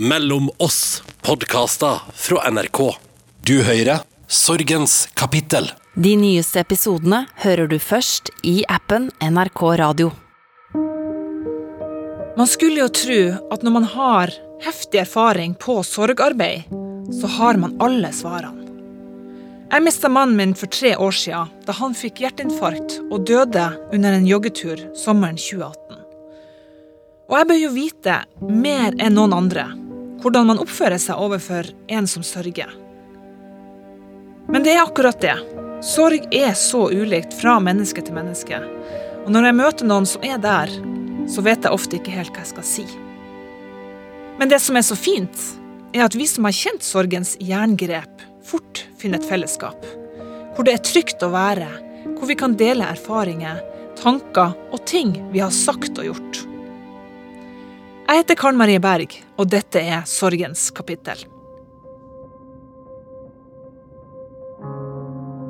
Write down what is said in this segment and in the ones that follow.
Mellom oss podkaster fra NRK. Du hører Sorgens kapittel. De nyeste episodene hører du først i appen NRK Radio. Man skulle jo tro at når man har heftig erfaring på sorgarbeid, så har man alle svarene. Jeg mista mannen min for tre år siden da han fikk hjerteinfarkt og døde under en joggetur sommeren 2018. Og jeg bør jo vite, mer enn noen andre, hvordan man oppfører seg overfor en som sørger. Men det er akkurat det. Sorg er så ulikt fra menneske til menneske. Og når jeg møter noen som er der, så vet jeg ofte ikke helt hva jeg skal si. Men det som er så fint, er at vi som har kjent sorgens jerngrep, fort finner et fellesskap. Hvor det er trygt å være, hvor vi kan dele erfaringer, tanker og ting vi har sagt og gjort. Jeg heter Karen Marie Berg, og dette er Sorgens kapittel.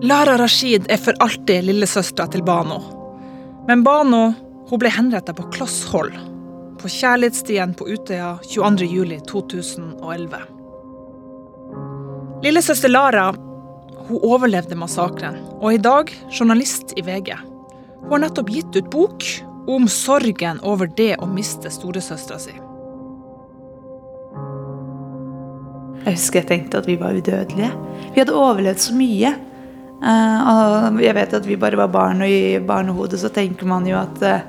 Lara Rashid er for alltid lillesøstera til Bano. Men Bano hun ble henretta på kloss hold på Kjærlighetsstien på Utøya 22.07.2011. Lillesøster Lara hun overlevde massakren, og er i dag journalist i VG. Hun har nettopp gitt ut bok om sorgen over det å miste storesøstera si. Jeg husker jeg tenkte at vi var udødelige. Vi hadde overlevd så mye. Eh, og jeg vet at vi bare var barn, og i barnehodet så tenker man jo at eh,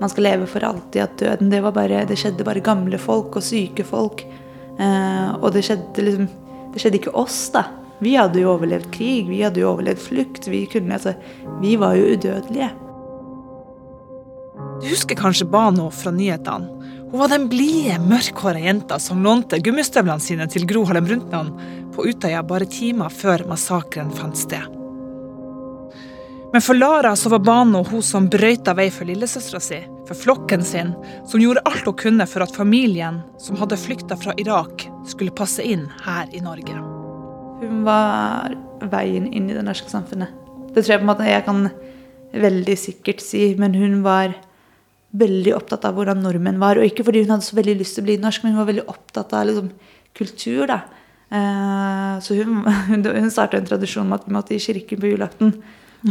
man skal leve for alltid. At døden det, bare, det skjedde bare gamle folk og syke folk. Eh, og det skjedde liksom Det skjedde ikke oss, da. Vi hadde jo overlevd krig, vi hadde jo overlevd flukt. Vi, kunne, altså, vi var jo udødelige. Du husker kanskje Bano fra nyhetene? Hun var den blide, mørkhåra jenta som lånte gummistøvlene sine til Gro Harlem Brundtland på Utøya bare timer før massakren fant sted. Men for Lara så var Bano hun som brøyta vei for lillesøstera si, for flokken sin, som gjorde alt hun kunne for at familien som hadde flykta fra Irak, skulle passe inn her i Norge. Hun var veien inn i det norske samfunnet. Det tror jeg på en måte jeg kan veldig sikkert si, men hun var veldig opptatt av hvordan nordmenn var. Og ikke fordi hun hadde så veldig lyst til å bli norsk, men hun var veldig opptatt av liksom, kultur. da. Eh, så hun, hun starta en tradisjon med at vi måtte i kirken på julaften.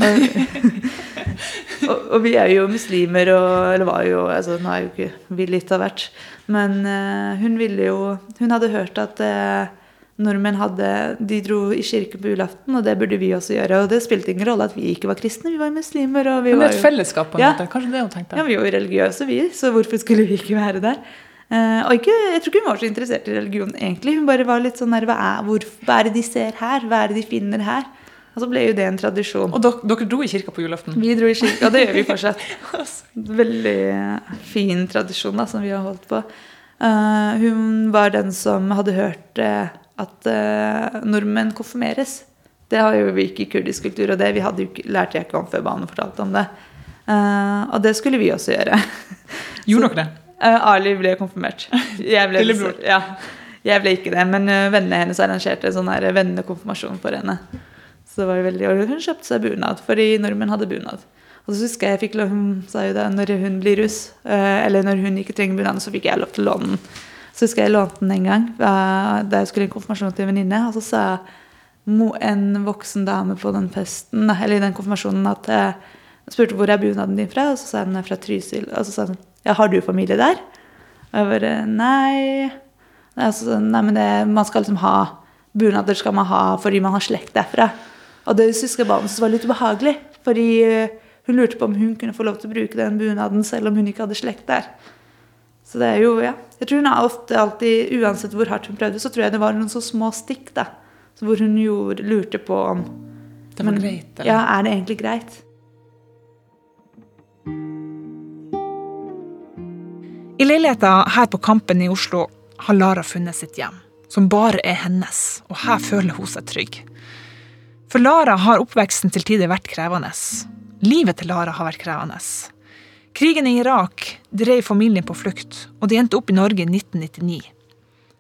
og, og, vi er jo muslimer, og, eller var jo altså Nå er jo ikke vi litt av hvert. Men uh, hun ville jo Hun hadde hørt at uh, nordmenn hadde De dro i kirke på julaften, og det burde vi også gjøre. Og det spilte ingen rolle at vi ikke var kristne, vi var muslimer. Vi Men det er et fellesskap, på en Ja. måte. Kanskje det hun tenkte. ja, vi var jo religiøse, vi, så hvorfor skulle vi ikke være der? Uh, og ikke, jeg tror ikke hun var så interessert i religion, egentlig. Hun bare var litt sånn der, hva er, hvor, hva er det de ser her? Hva er det de finner her? Og så ble jo det en tradisjon. Og dere, dere dro i kirka på julaften? Vi dro i kirka, og det gjør vi fortsatt. Veldig fin tradisjon da, som vi har holdt på. Uh, hun var den som hadde hørt eh, at uh, nordmenn konfirmeres. Det har jo vi ikke i kurdisk kultur, og det vi hadde jo lærte jeg ikke om før Bane fortalte om det. Uh, og det skulle vi også gjøre. Gjorde dere det? Uh, Ali ble konfirmert. Jeg ble. Ja, jeg ble ikke det, men vennene hennes arrangerte en sånn her vennekonfirmasjon for henne. Så det var jo veldig, og Hun kjøpte seg bunad, fordi nordmenn hadde bunad. Og så husker jeg jeg fikk lov, Hun sa jo det når hun blir russ, eller når hun ikke trenger bunad, så fikk jeg lov til å låne den. Så husker jeg lånte den en gang eh, da jeg skulle i en konfirmasjon til en venninne. Og så sa en voksen dame på den festen, eller i den konfirmasjonen at eh, jeg spurte hvor er bunaden din fra, og så sa hun fra Trysil. Og så sa hun ja, har du familie der? Og jeg bare nei. Altså, nei men det, man skal liksom ha bunader skal man ha fordi man har slekt derfra. Og det husker jeg bare var litt ubehagelig. Fordi eh, hun lurte på om hun kunne få lov til å bruke den bunaden selv om hun ikke hadde slekt der. Så det er jo, ja. Jeg tror hun er ofte alltid, uansett hvor hardt hun prøvde, så tror jeg det var noen så små stikk da. Så hvor hun gjorde, lurte på om Det var men- greit, eller? Ja, er det egentlig greit? I leiligheta her på Kampen i Oslo har Lara funnet sitt hjem, som bare er hennes, og her føler hun seg trygg. For Lara har oppveksten til tider vært krevende. Livet til Lara har vært krevende. Krigen i Irak drev familien på flukt, og de endte opp i Norge i 1999.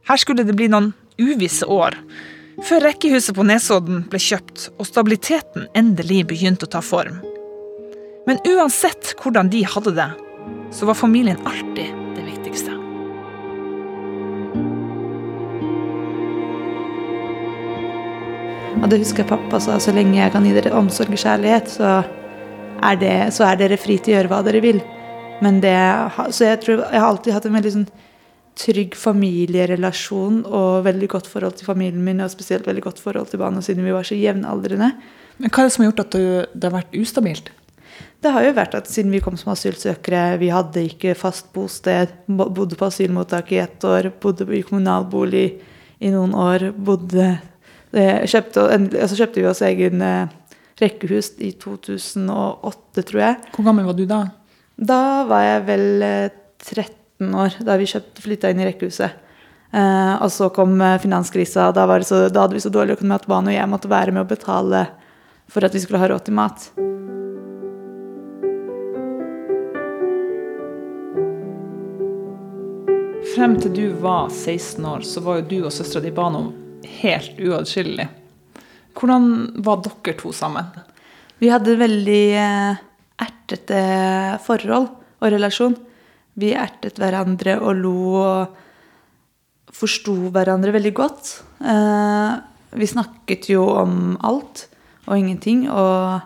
Her skulle det bli noen uvisse år, før rekkehuset på Nesodden ble kjøpt og stabiliteten endelig begynte å ta form. Men uansett hvordan de hadde det, så var familien alltid det viktigste. Og det husker jeg pappa sa, så lenge jeg kan gi dere omsorg og kjærlighet, så er, det, så er dere fri til å gjøre hva dere vil. Men det, så jeg tror jeg har alltid hatt en veldig sånn trygg familierelasjon og veldig godt forhold til familien min, og spesielt veldig godt forhold til barna siden vi var så jevnaldrende. Men hva er det som har gjort at det har vært ustabilt? Det har jo vært at siden vi kom som asylsøkere, vi hadde ikke fast bosted, bodde på asylmottak i ett år, bodde i kommunalbolig i noen år, bodde eh, kjøpte, altså kjøpte vi oss egen eh, rekkehus i 2008, tror jeg. Hvor gammel var du da? Da var jeg vel 13 eh, år, da vi flytta inn i rekkehuset. Eh, og så kom finanskrisa, da, så, da, hadde vi så dårlig økonomi at Bane og jeg måtte være med å betale for at vi skulle ha råd til mat. Frem til du var 16 år, så var jo du og søstera di Bano helt uatskillelige. Hvordan var dere to sammen? Vi hadde veldig eh, ertete forhold og relasjon. Vi ertet hverandre og lo og forsto hverandre veldig godt. Eh, vi snakket jo om alt og ingenting. Og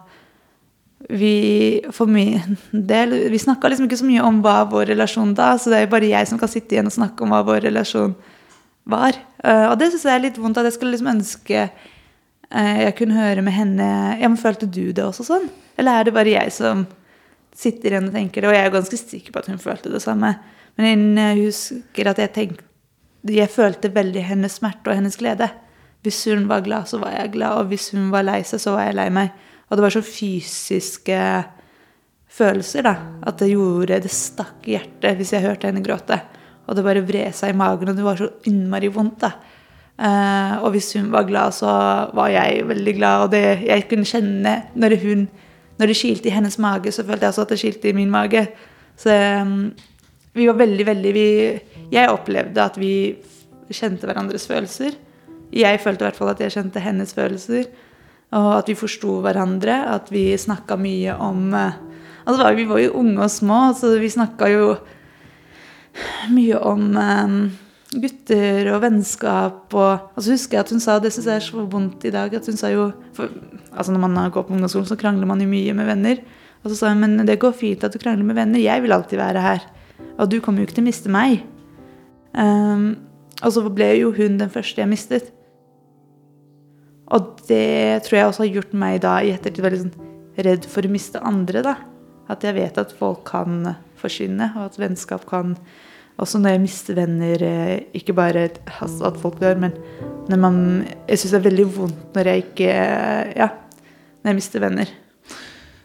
vi for min del Vi snakka liksom ikke så mye om hva vår relasjon da, så det er bare jeg som kan sitte igjen og snakke om hva vår relasjon var. Uh, og det syns jeg er litt vondt. at Jeg skulle liksom ønske jeg kunne høre med henne Ja, men følte du det også sånn? Eller er det bare jeg som sitter igjen og tenker det? Og jeg er ganske sikker på at hun følte det samme. Men jeg husker at jeg tenkte Jeg følte veldig hennes smerte og hennes glede. Hvis hun var glad, så var jeg glad, og hvis hun var lei seg, så var jeg lei meg. Og det var så fysiske følelser, da. At det gjorde Det stakk i hjertet hvis jeg hørte henne gråte. Og det bare vred seg i magen, og det var så innmari vondt, da. Uh, og hvis hun var glad, så var jeg veldig glad. Og det, jeg kunne kjenne når, hun, når det kilte i hennes mage, så følte jeg også at det kilte i min mage. Så um, vi var veldig, veldig vi, Jeg opplevde at vi kjente hverandres følelser. Jeg følte i hvert fall at jeg kjente hennes følelser. Og at vi forsto hverandre. At vi snakka mye om eh, altså Vi var jo unge og små, så vi snakka jo mye om gutter og vennskap. Og altså husker jeg at hun sa, det syns jeg er så vondt i dag, at hun sa jo for, altså Når man går på ungdomsskolen, så krangler man jo mye med venner. Og så sa hun men det går fint at du krangler med venner, jeg vil alltid være her. Og du kommer jo ikke til å miste meg. Um, og så ble jo hun den første jeg mistet. Og det tror jeg også har gjort meg da i ettertid veldig sånn redd for å miste andre. da. At jeg vet at folk kan forsvinne, og at vennskap kan Også når jeg mister venner, eh, ikke bare altså at folk dør, men når man Jeg syns det er veldig vondt når jeg ikke Ja, når jeg mister venner.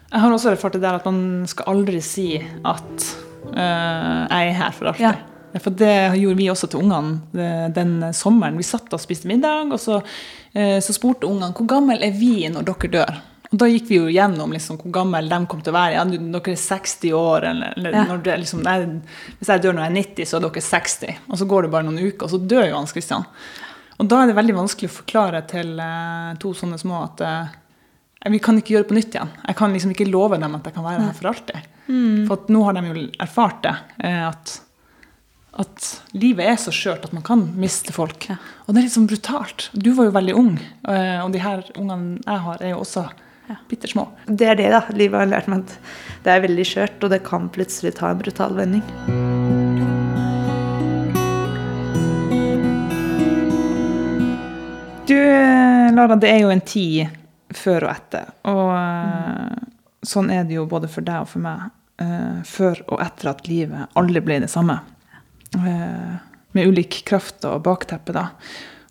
Jeg har også erfart det der at man skal aldri si at uh, jeg er her for alltid. Ja. For det gjorde vi også til ungene den sommeren. Vi satt og spiste middag, og så, eh, så spurte ungene hvor gammel er vi når dere dør. Og Da gikk vi jo gjennom liksom, hvor gammel de kom til å være. Ja, dere er 60 år, eller, eller ja. det, liksom, nei, Hvis jeg dør når jeg er 90, så er dere 60. Og så går det bare noen uker, og så dør jo Hans Christian. Og da er det veldig vanskelig å forklare til eh, to sånne små at eh, vi kan ikke gjøre det på nytt igjen. Jeg kan liksom ikke love dem at jeg kan være her for alltid. Mm. For nå har de jo erfart det. Eh, at at livet er så skjørt at man kan miste folk. Ja. Og det er litt sånn brutalt. Du var jo veldig ung, eh, og de her ungene jeg har, er jo også ja. bitte små. Det er det, da. Livet har lært meg at det er veldig skjørt, og det kan plutselig ta en brutal vending. Du, Lara, det er jo en tid før og etter. Og mm. sånn er det jo både for deg og for meg. Uh, før og etter at livet aldri ble det samme. Uh, med ulik kraft og bakteppe, da.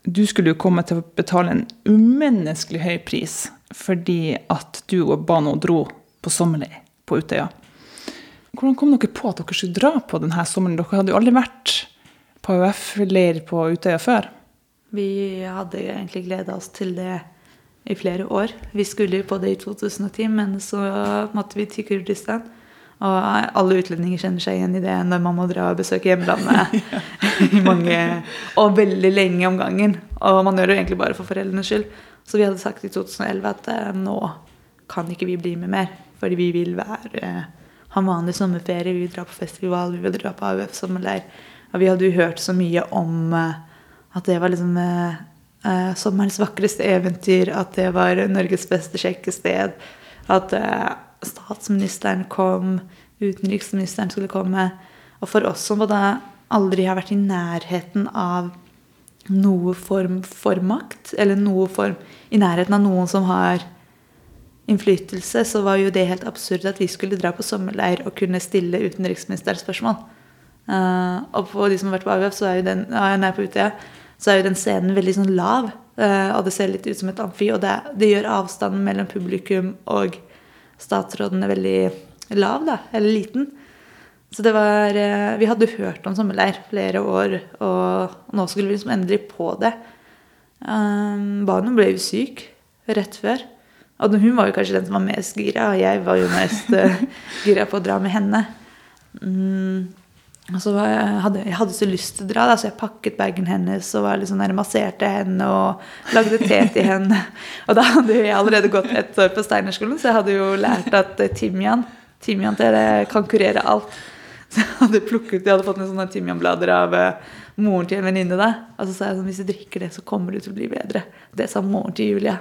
Du skulle jo komme til å betale en umenneskelig høy pris fordi at du og Bano dro på sommerleir på Utøya. Hvordan kom dere på at dere skulle dra på denne sommeren? Dere hadde jo aldri vært på AUF-leir på Utøya før. Vi hadde egentlig gleda oss til det i flere år. Vi skulle jo på det i 2010, men så måtte vi til Kurdistan. Og alle utlendinger kjenner seg igjen i det når man må dra og besøke hjemlandet i mange, og veldig lenge om gangen. Og man gjør det egentlig bare for foreldrenes skyld. Så vi hadde sagt i 2011 at eh, nå kan ikke vi bli med mer. Fordi vi vil være, eh, ha vanlig sommerferie, vi vil dra på festival, vi vil dra på AUF sommerleir. Og vi hadde jo hørt så mye om eh, at det var liksom eh, sommerens vakreste eventyr, at det var Norges beste sjekkested, at eh, statsministeren kom, utenriksministeren skulle komme. Og for oss som både aldri har vært i nærheten av noe form for makt, eller noe form i nærheten av noen som har innflytelse, så var jo det helt absurd at vi skulle dra på sommerleir og kunne stille utenriksministerens spørsmål. Uh, og på de som har vært på AUF, så er jo den, uh, nei, på Utøya, så er jo den scenen veldig sånn lav. Uh, og det ser litt ut som et amfi. Og det, det, gjør avstanden mellom publikum og statsrådene veldig lav, da. Eller liten. Så det var Vi hadde hørt om sommerleir flere år, og nå skulle vi liksom endelig på det. Um, Bano ble jo syk rett før. Og hun var jo kanskje den som var mest gira, og jeg var jo mest uh, gira på å dra med henne. Um, Og så jeg, hadde, jeg hadde så lyst til å dra, da, så jeg pakket bagen hennes og var liksom der, masserte henne og lagde te til henne. Og da hadde jeg allerede gått ett år på Steinerskolen, så jeg hadde jo lært at timian timian det kan kurere alt. Så jeg hadde plukket, jeg hadde fått noen sånne timianblader av uh, moren til en venninne. Og så sa jeg sånn hvis du drikker det, så kommer du til å bli bedre. Det sa moren til Julia.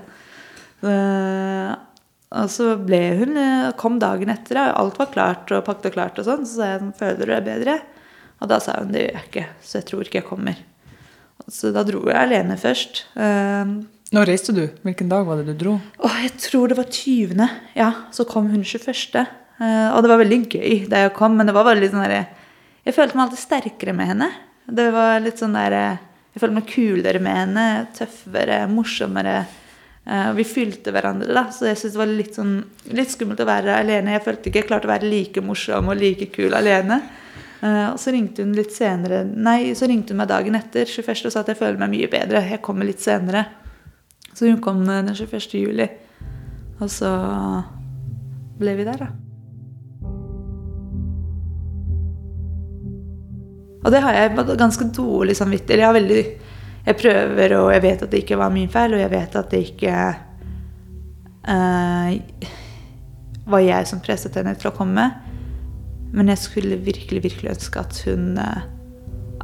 Uh, og så ble hun, eh, kom dagen etter, og alt var klart og pakket og klart. og sånn, Så sa jeg sånn, føler du deg bedre? Og da sa hun det gjør jeg ikke, så jeg tror ikke jeg kommer. Så da dro jeg alene først. Uh, Når reiste du? Hvilken dag var det du dro? Åh, jeg tror det var 20. Ja, så kom hun 21. Uh, og det var veldig gøy da jeg kom, men det var bare sånn derre Jeg følte meg alltid sterkere med henne. Det var litt sånn derre Jeg følte meg kulere med henne. Tøffere, morsommere. Og vi fylte hverandre, da, så jeg syntes det var litt, sånn, litt, skummelt å være alene. Jeg følte ikke jeg klarte å være like morsom og like kul alene. Og så ringte hun litt senere Nei, så ringte hun meg dagen etter 21. og sa at jeg føler meg mye bedre. Jeg kommer litt senere. Så hun kom den 21. juli. Og så ble vi der, da. Og det har jeg ganske dårlig samvittighet. Jeg har veldig jeg prøver, og jeg vet at det ikke var min feil, og jeg vet at det ikke uh, var jeg som presset henne til å komme. Men jeg skulle virkelig, virkelig ønske at hun uh,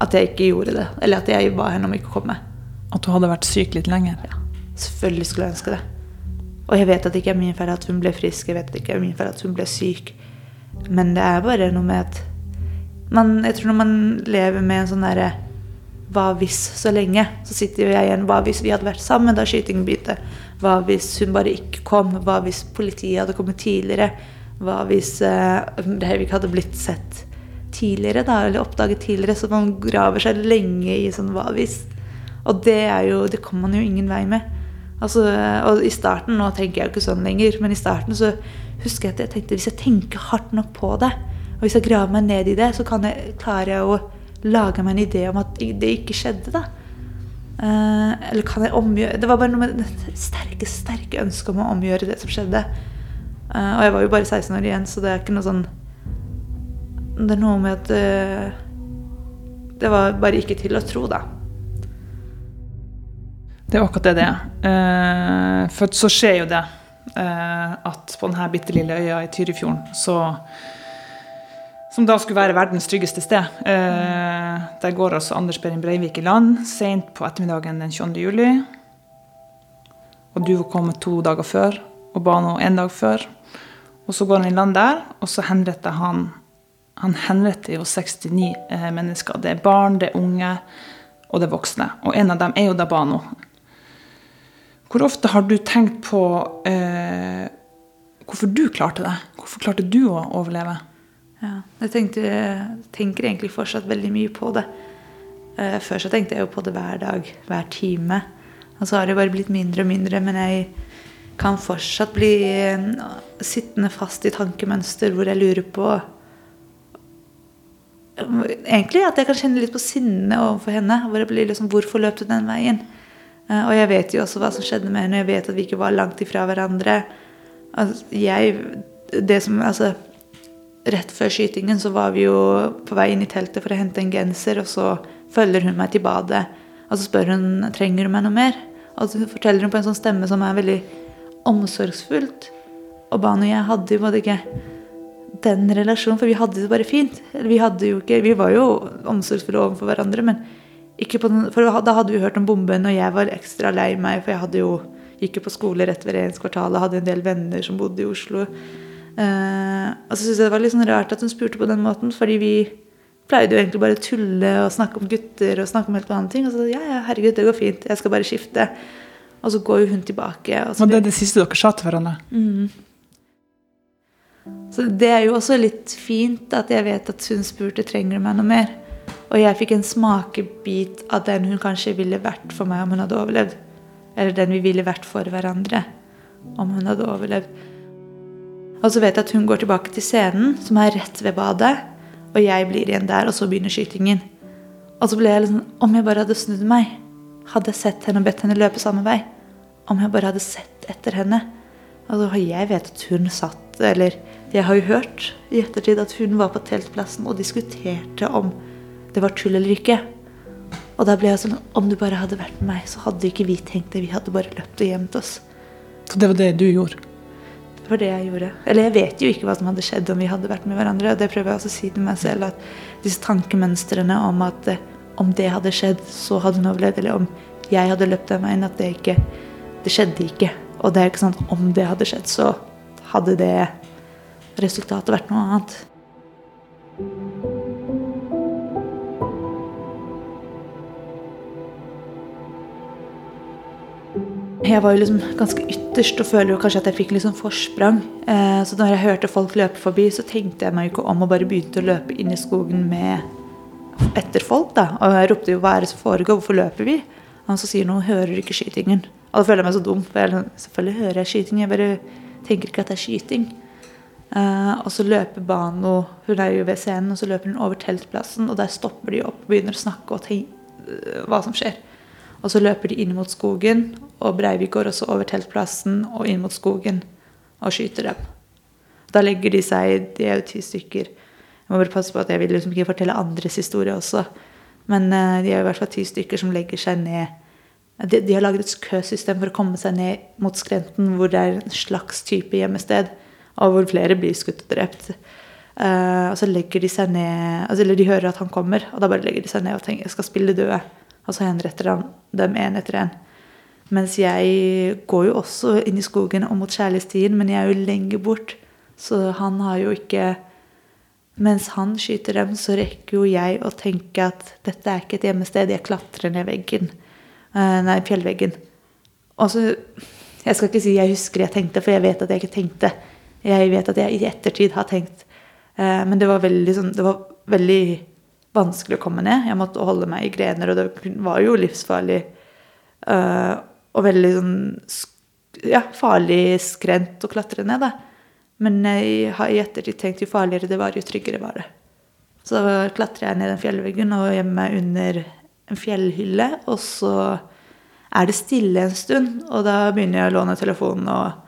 At jeg ikke gjorde det. Eller at jeg ba henne om ikke å komme. At hun hadde vært syk litt lenger? Ja. Selvfølgelig skulle jeg ønske det. Og jeg vet at det ikke er min feil at hun ble frisk, jeg vet at det ikke er min feil at hun ble syk. Men det er bare noe med at man, Jeg tror når man lever med en sånn derre hva hvis så lenge? Så sitter jo jeg igjen. Hva hvis vi hadde vært sammen da skytingen begynte? Hva hvis hun bare ikke kom? Hva hvis politiet hadde kommet tidligere? Hva hvis uh, Breivik hadde blitt sett tidligere, da, eller oppdaget tidligere? Så man graver seg lenge i sånn hva hvis. Og det er jo Det kommer man jo ingen vei med. Altså, og i starten, Nå tenker jeg jo ikke sånn lenger, men i starten så husker jeg at jeg tenkte hvis jeg tenker hardt nok på det, og hvis jeg graver meg ned i det, så kan jeg, klarer jeg å lage meg en idé om at det ikke skjedde, da. Uh, eller kan jeg omgjøre Det var bare noe med det sterke, sterke ønsket om å omgjøre det som skjedde. Uh, og jeg var jo bare 16 år igjen, så det er ikke noe sånn Det er noe med at uh, Det var bare ikke til å tro, da. Det er akkurat det det er. for så skjer jo det at på denne bitte lille øya i Tyrifjorden så som da skulle være verdens tryggeste sted. Eh, der går altså Anders Behring Breivik i land sent på ettermiddagen den 22. juli. Og du var kommet to dager før, og Bano en dag før. Og så går han i land der, og så henretter han Han henretter jo 69 eh, mennesker. Det er barn, det er unge, og det er voksne. Og en av dem er jo da Bano. Hvor ofte har du tenkt på eh, hvorfor du klarte det? Hvorfor klarte du å overleve? Ja, jeg, tenkte, tenker egentlig fortsatt veldig mye på det. Uh, før så tenkte jeg jo på det hver dag, hver time. Og så har det bare blitt mindre og mindre. Men jeg kan fortsatt bli uh, sittende fast i tankemønster hvor jeg lurer på Egentlig at jeg kan kjenne litt på sinne overfor henne. Hvor jeg blir liksom, Hvorfor løp du den veien? Uh, og jeg vet jo også hva som skjedde med henne. Jeg vet at vi ikke var langt ifra hverandre. Altså, jeg, det som, altså, rett før skytingen så var vi jo på vei inn i teltet for å hente en genser, og så følger hun meg til badet. Og så spør hun trenger du meg noe mer. Og så forteller hun på en sånn stemme som er veldig omsorgsfullt. Og Bano og jeg hadde jo både ikke den relasjonen, for vi hadde det bare fint. Vi, ikke, vi var jo omsorgsfulle overfor hverandre, men den, For da hadde vi hørt om bomben, og jeg var ekstra lei meg, for jeg hadde jo gikk jo på skole rett ved regjeringskvartalet, hadde en del venner som bodde i Oslo. Eh, og så syntes jeg det var litt sånn rart at hun spurte på den måten, fordi vi pleide jo egentlig bare å tulle og snakke om gutter og snakke om helt vanlige ting. Og så ja, ja, herregud, det går fint, jeg skal bare skifte. Og så går jo hun tilbake. Og så Og det er det siste dere sa til hverandre? Så det er jo også litt fint at jeg vet at hun spurte trenger du meg noe mer. Og jeg fikk en smakebit av den hun kanskje ville vært for meg om hun hadde overlevd. Eller den vi ville vært for hverandre om hun hadde overlevd. Og så vet jeg at hun går tilbake til scenen, som er rett ved badet. Og jeg blir igjen der, og så begynner skytingen. Og så ble jeg sånn Om jeg bare hadde snudd meg, hadde jeg sett henne og bedt henne løpe samme vei. Om jeg bare hadde sett etter henne. Altså, jeg vet at hun satt Eller jeg har jo hørt i ettertid at hun var på teltplassen og diskuterte om det var tull eller ikke. Og da ble jeg sånn Om du bare hadde vært med meg, så hadde ikke vi tenkt det. Vi hadde bare løpt og gjemt oss. Så det var det du gjorde? Var det jeg gjorde. Eller jeg vet jo ikke hva som hadde skjedd om vi hadde vært med hverandre. Og det prøver jeg også å si til meg selv, at disse tankemønstrene om at eh, om det hadde skjedd, så hadde hun overlevd. Eller om jeg hadde løpt den veien, at det ikke Det skjedde ikke. Og det er ikke sånn at om det hadde skjedd, så hadde det resultatet vært noe annet. Jeg var jo liksom ganske ytterst og føler jo kanskje at jeg fikk sånn forsprang. Eh, så når jeg hørte folk løpe forbi, så tenkte jeg meg jo ikke om og bare begynte å løpe inn i skogen med etter folk. da. Og jeg ropte jo 'hva er det som foregår, hvorfor løper vi?' Han så sier noe, hører ikke skytingen. Og da føler jeg meg så dum, for jeg, sånn, selvfølgelig hører jeg skyting, jeg bare tenker ikke at det er skyting. Eh, og så løper Bano, hun er jo ved scenen, og så løper hun over teltplassen, og der stopper de opp og begynner å snakke og tenke hva som skjer. Og så løper de inn mot skogen, og Breivik går også over teltplassen og inn mot skogen og skyter dem. Da legger de seg De er jo ti stykker. Jeg må bare passe på at jeg vil liksom ikke fortelle andres historie også. Men eh, de er i hvert fall ti stykker som legger seg ned. De, de har laget et køsystem for å komme seg ned mot skrenten, hvor det er en slags type gjemmested, og hvor flere blir skutt og drept. Uh, og så legger de seg ned altså, Eller de hører at han kommer, og da bare legger de seg ned og tenker jeg skal spille døde. Og så henretter han dem én etter én. Mens jeg går jo også inn i skogen og mot kjærlighetstiden, men jeg er jo lenger bort. Så han har jo ikke Mens han skyter dem, så rekker jo jeg å tenke at dette er ikke et gjemmested. Jeg klatrer ned veggen. Eh, nei, fjellveggen. Og så Jeg skal ikke si jeg husker jeg tenkte, for jeg vet at jeg ikke tenkte. Jeg vet at jeg i ettertid har tenkt. Eh, men det var veldig sånn Det var veldig vanskelig å komme ned. Jeg måtte holde meg i grener, og det var jo livsfarlig. Uh, og veldig sånn ja, farlig skrent å klatre ned, da. Men jeg har i ettertid tenkt jo farligere det var, jo tryggere var det. Så klatrer jeg ned den fjellveggen og gjemmer meg under en fjellhylle. Og så er det stille en stund, og da begynner jeg å låne telefonen og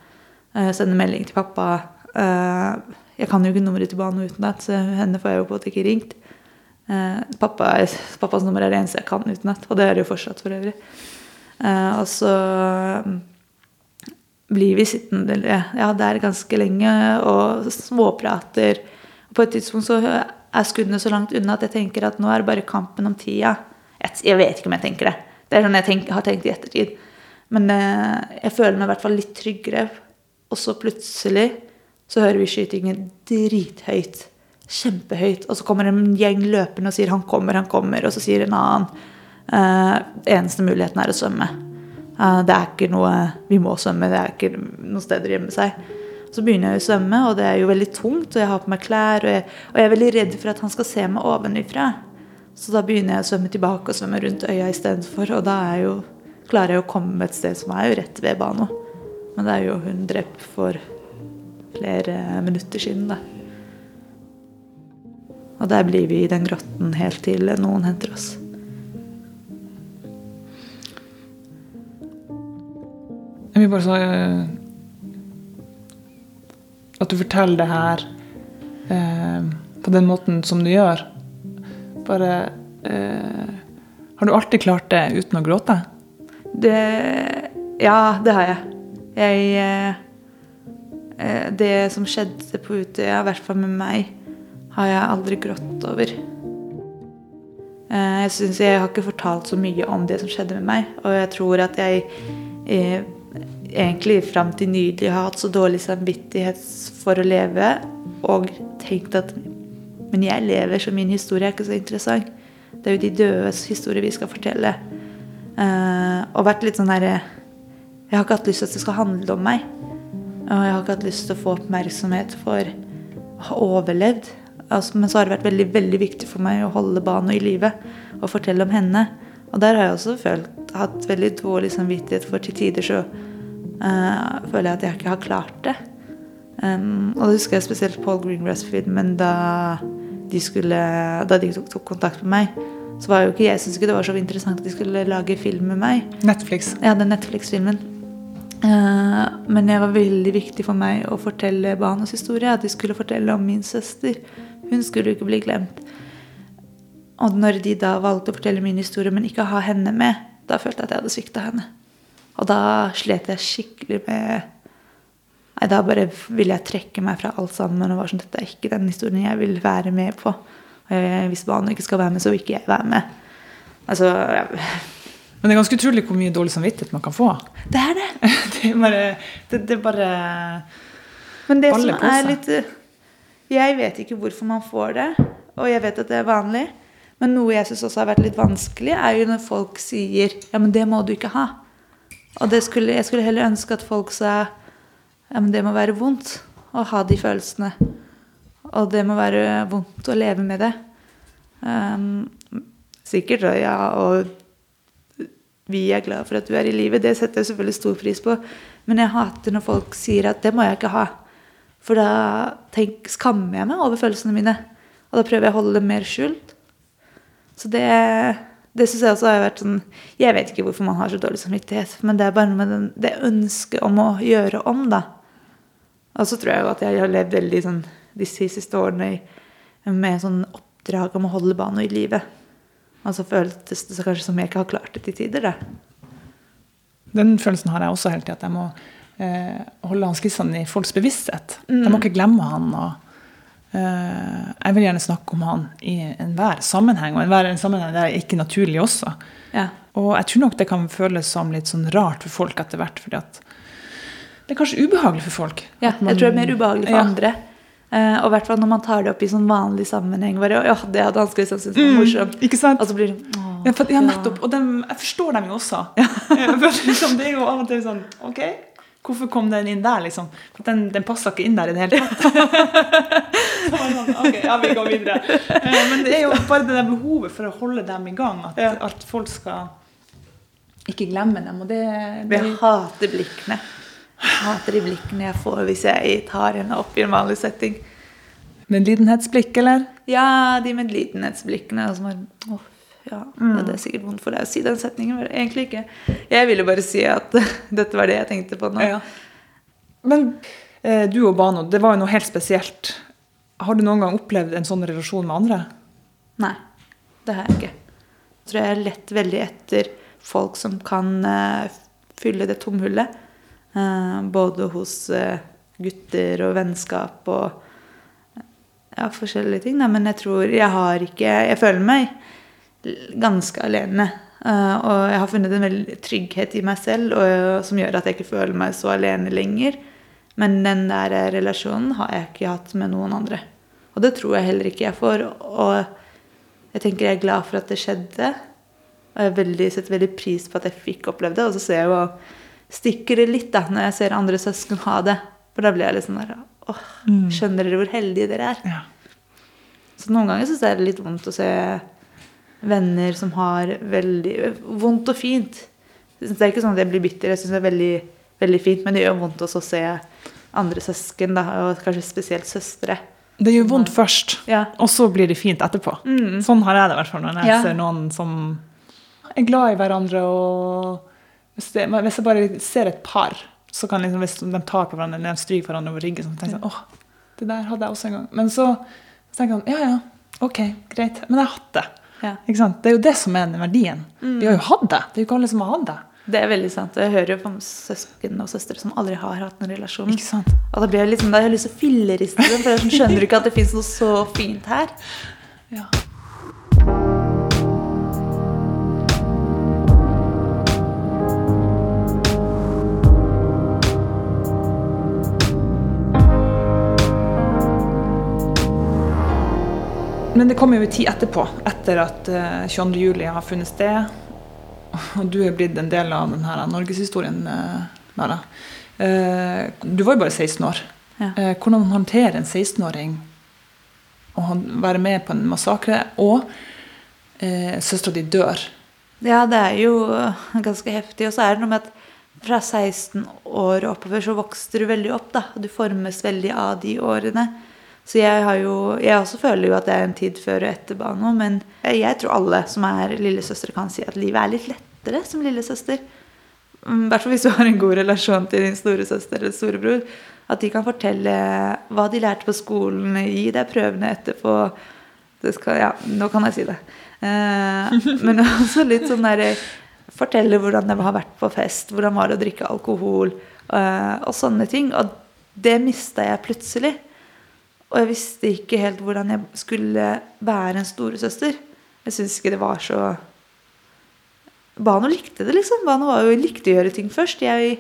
uh, sende melding til pappa. Uh, jeg kan jo ikke nummeret til banen utenat, så henne får jeg jo på en måte ikke ringt. Eh, pappa, pappas nummer er det eneste jeg kan utenat, og det er det jo fortsatt for øvrig. Eh, og så mm, blir vi sittende ja, der ganske lenge og småprater. Og på et tidspunkt så er skuddene så langt unna at jeg tenker at nå er det bare kampen om tida. Jeg, vet ikke om jeg tenker det. Det er sånn jeg tenk, har tenkt i ettertid. Men eh, jeg føler meg i hvert fall litt tryggere. Og så plutselig så hører vi skytingen drithøyt. Kjempehøyt. Og så kommer en gjeng løpende og sier 'han kommer, han kommer'. Og så sier en annen uh, 'eneste muligheten er å svømme'. Uh, det er ikke noe Vi må svømme, det er ikke noe steder å gjemme seg. Så begynner jeg å svømme, og det er jo veldig tungt, og jeg har på meg klær, og jeg, og jeg er veldig redd for at han skal se meg ovenifra. Så da begynner jeg å svømme tilbake og svømme rundt øya istedenfor, og da er jeg jo, klarer jeg å komme et sted som er jo rett ved Bano. Men det er jo hun drept for flere minutter siden, da. Og der blir vi i den grotten helt til noen henter oss. Jeg vil bare så eh, At du forteller det her eh, på den måten som du gjør. Bare eh, Har du alltid klart det uten å gråte? Det Ja, det har jeg. Jeg eh, eh, Det som skjedde på Utøya, i hvert fall med meg, har jeg aldri grått over. Eh, Jeg synes jeg har ikke fortalt så mye om det som skjedde med meg. Og jeg tror at jeg eh, egentlig fram til nylig har hatt så dårlig samvittighet for å leve og tenkt at Men jeg lever, så min historie er ikke så interessant. Det er jo de dødes historie vi skal fortelle. Eh, og vært litt sånn herre Jeg har ikke hatt lyst til at det skal handle om meg. Og jeg har ikke hatt lyst til å få oppmerksomhet for å ha overlevd. Altså, men så har det vært veldig veldig viktig for meg å holde Bano i live og fortelle om henne. Og der har jeg også følt, hatt veldig dårlig samvittighet for til tider så uh, føler jeg at jeg ikke har klart det. Um, og da husker jeg spesielt Paul Greengrass-filmen da de, skulle, da de tok, tok kontakt med meg. Så var jo ikke jeg syntes ikke det var så interessant at de skulle lage film med meg. Netflix. Ja, den Netflix-filmen. Uh, men det var veldig viktig for meg å fortelle Banos historie. At de skulle fortelle om min søster. Hun skulle jo ikke bli glemt. Og når de da valgte å fortelle min historie, men ikke ha henne med, da følte jeg at jeg hadde svikta henne. Og da slet jeg skikkelig med Nei, da bare ville jeg trekke meg fra alt sammen og var sånn Dette er ikke den historien jeg vil være med på. Hvis Bano ikke skal være med, så vil ikke jeg være med. Altså jeg- Men det er ganske utrolig hvor mye dårlig samvittighet man kan få. Det er det. Det er bare, det, det er bare Men det som er litt eh, Jeg vet ikke hvorfor man får det, og jeg vet at det er vanlig. Men noe jeg syns også har vært litt vanskelig, er jo når folk sier Ja, men det må du ikke ha. Og skulle, jeg skulle heller ønske at folk sa Ja, men det må være vondt å ha de følelsene. Og det må være vondt å leve med det. Um, sikkert, ja, og vi er glad for at du er i livet. Det setter jeg selvfølgelig stor pris på. Men jeg hater når folk sier at det må jeg ikke ha. For da tenk, skammer jeg meg over følelsene mine. Og da prøver jeg å holde dem mer skjult. Så det, det syns jeg også har vært sånn Jeg vet ikke hvorfor man har så dårlig samvittighet, men det er bare med den, det ønsket om å gjøre om, da. Og så tror jeg jo at jeg har levd veldig sånn de siste årene med sånn oppdrag om å holde Bano i live. Og så føltes det kanskje som jeg ikke har klart det til tider, da. Den følelsen har jeg også hele tida. At jeg må holde han skissene i folks bevissthet. Mm. De må ikke glemme han. og eh, Jeg vil gjerne snakke om han i enhver sammenheng, og enhver en sammenheng der er ikke naturlig også. Ja. Og jeg tror nok det kan føles som litt sånn rart for folk etter hvert. fordi at det er kanskje ubehagelig for folk. Ja, man- jeg tror det er mer ubehagelig for Ja. andre. Uh, og i hvert fall når man tar det opp i sånn vanlig sammenheng. Bare, ja, det hadde han syntes var morsomt. Ikke sant? Og så blir det åh, Ja, for, ja nettopp. Og dem, jeg forstår dem jo også. Jeg føler liksom, det er jo av og til sånn Ok, hvorfor kom den inn der, liksom? For den, den passa ikke inn der i det hele tatt. Sånn, ok, ja, vi går videre. Eh, Men det er jo bare det der behovet for å holde dem i gang. At, Ja. at folk skal ikke glemme dem. Og det, det Jeg hater blikkene. Jeg hater de blikkene jeg får hvis jeg tar henne opp i en vanlig setting. Medlidenhetsblikk, eller? Ja, de medlidenhetsblikkene. Og som er, åh, ja, ja, det er sikkert vondt for deg å si den setningen. Men egentlig ikke. Jeg ville bare si at dette var det jeg tenkte på nå. Ja. Men eh, du og Bano, det var jo noe helt spesielt. Har du noen gang opplevd en sånn relasjon med andre? Nei, det har jeg ikke. Jeg tror jeg lett veldig etter folk som kan eh, fylle det tomhullet. Eh, både hos gutter og vennskap og ja, forskjellige ting. Men jeg tror jeg har ikke Jeg føler meg ganske alene. Eh, og jeg har funnet en veldig trygghet i meg selv og, som gjør at jeg ikke føler meg så alene lenger. Men den der eh, relasjonen har jeg ikke hatt med noen andre. Og det tror jeg heller ikke jeg får. Og jeg tenker jeg er glad for at det skjedde. Og jeg veldig, setter veldig pris på at jeg fikk oppleve det. Og så ser jeg jo stikker det litt da, når jeg ser andre søsken ha det. For da blir jeg litt sånn der åh, Skjønner dere hvor heldige dere er? Ja. Så noen ganger syns jeg det er litt vondt å se venner som har veldig Vondt og fint. Det er ikke sånn at jeg blir bitter. Jeg syns det er veldig, veldig fint. Men det gjør vondt også å se andre søsken, da, og kanskje spesielt søstre. Det gjør vondt først, Ja. og så blir det fint etterpå. Sånn har jeg det i hvert fall når jeg Ja. ser noen som er glad i hverandre. og Hvis, det, hvis jeg bare ser et par, så kan liksom, hvis de tar på hverandre eller de stryker hverandre over ryggen, så tenker jeg sånn, åh, det der hadde jeg også en gang. Men så, så tenker jeg sånn, ja ja, ok, greit. Men jeg har hatt det. Ja. Det er jo det som er den verdien. Vi har jo hatt det. Det er jo ikke alle som har hatt det. Det er veldig sant. Jeg hører jo på søsken og søstre som aldri har hatt noen relasjon. Ikke sant? Og da blir jeg liksom, da har jeg lyst til å filleriste dem, for jeg skjønner ikke at det fins noe så fint her? Ja. Men det kommer jo en tid etterpå, etter at uh, 22. juli har funnet sted. Og du er blitt en del av denne norgeshistorien, uh, Nara. Uh, du var jo bare 16 år. Ja. Hvordan håndterer en 16-åring å være med på en massakre, og eh, søstera di dør? Ja, det er jo ganske heftig. Og så er det noe med at fra 16 år oppover så vokser du veldig opp. da. Du formes veldig av de årene. Så jeg har jo Jeg også føler jo at det er en tid før og etter Bano, men jeg tror alle som er lillesøstre, kan si at livet er litt lettere som lillesøster. Mm, I hvert fall hvis du har en god relasjon til din storesøster eller storebror. At de kan fortelle hva de lærte på skolen, gi deg prøvene etterpå. Skal, ja, nå kan jeg si det. Eh, men også litt sånn der Fortelle hvordan det har vært på fest, hvordan var det å drikke alkohol, eh, og sånne ting. Og det mista jeg plutselig. Og jeg visste ikke helt hvordan jeg skulle være en storesøster. Jeg syns ikke det var så Bano likte det, liksom. Bano var jo, likte å gjøre ting først. Jeg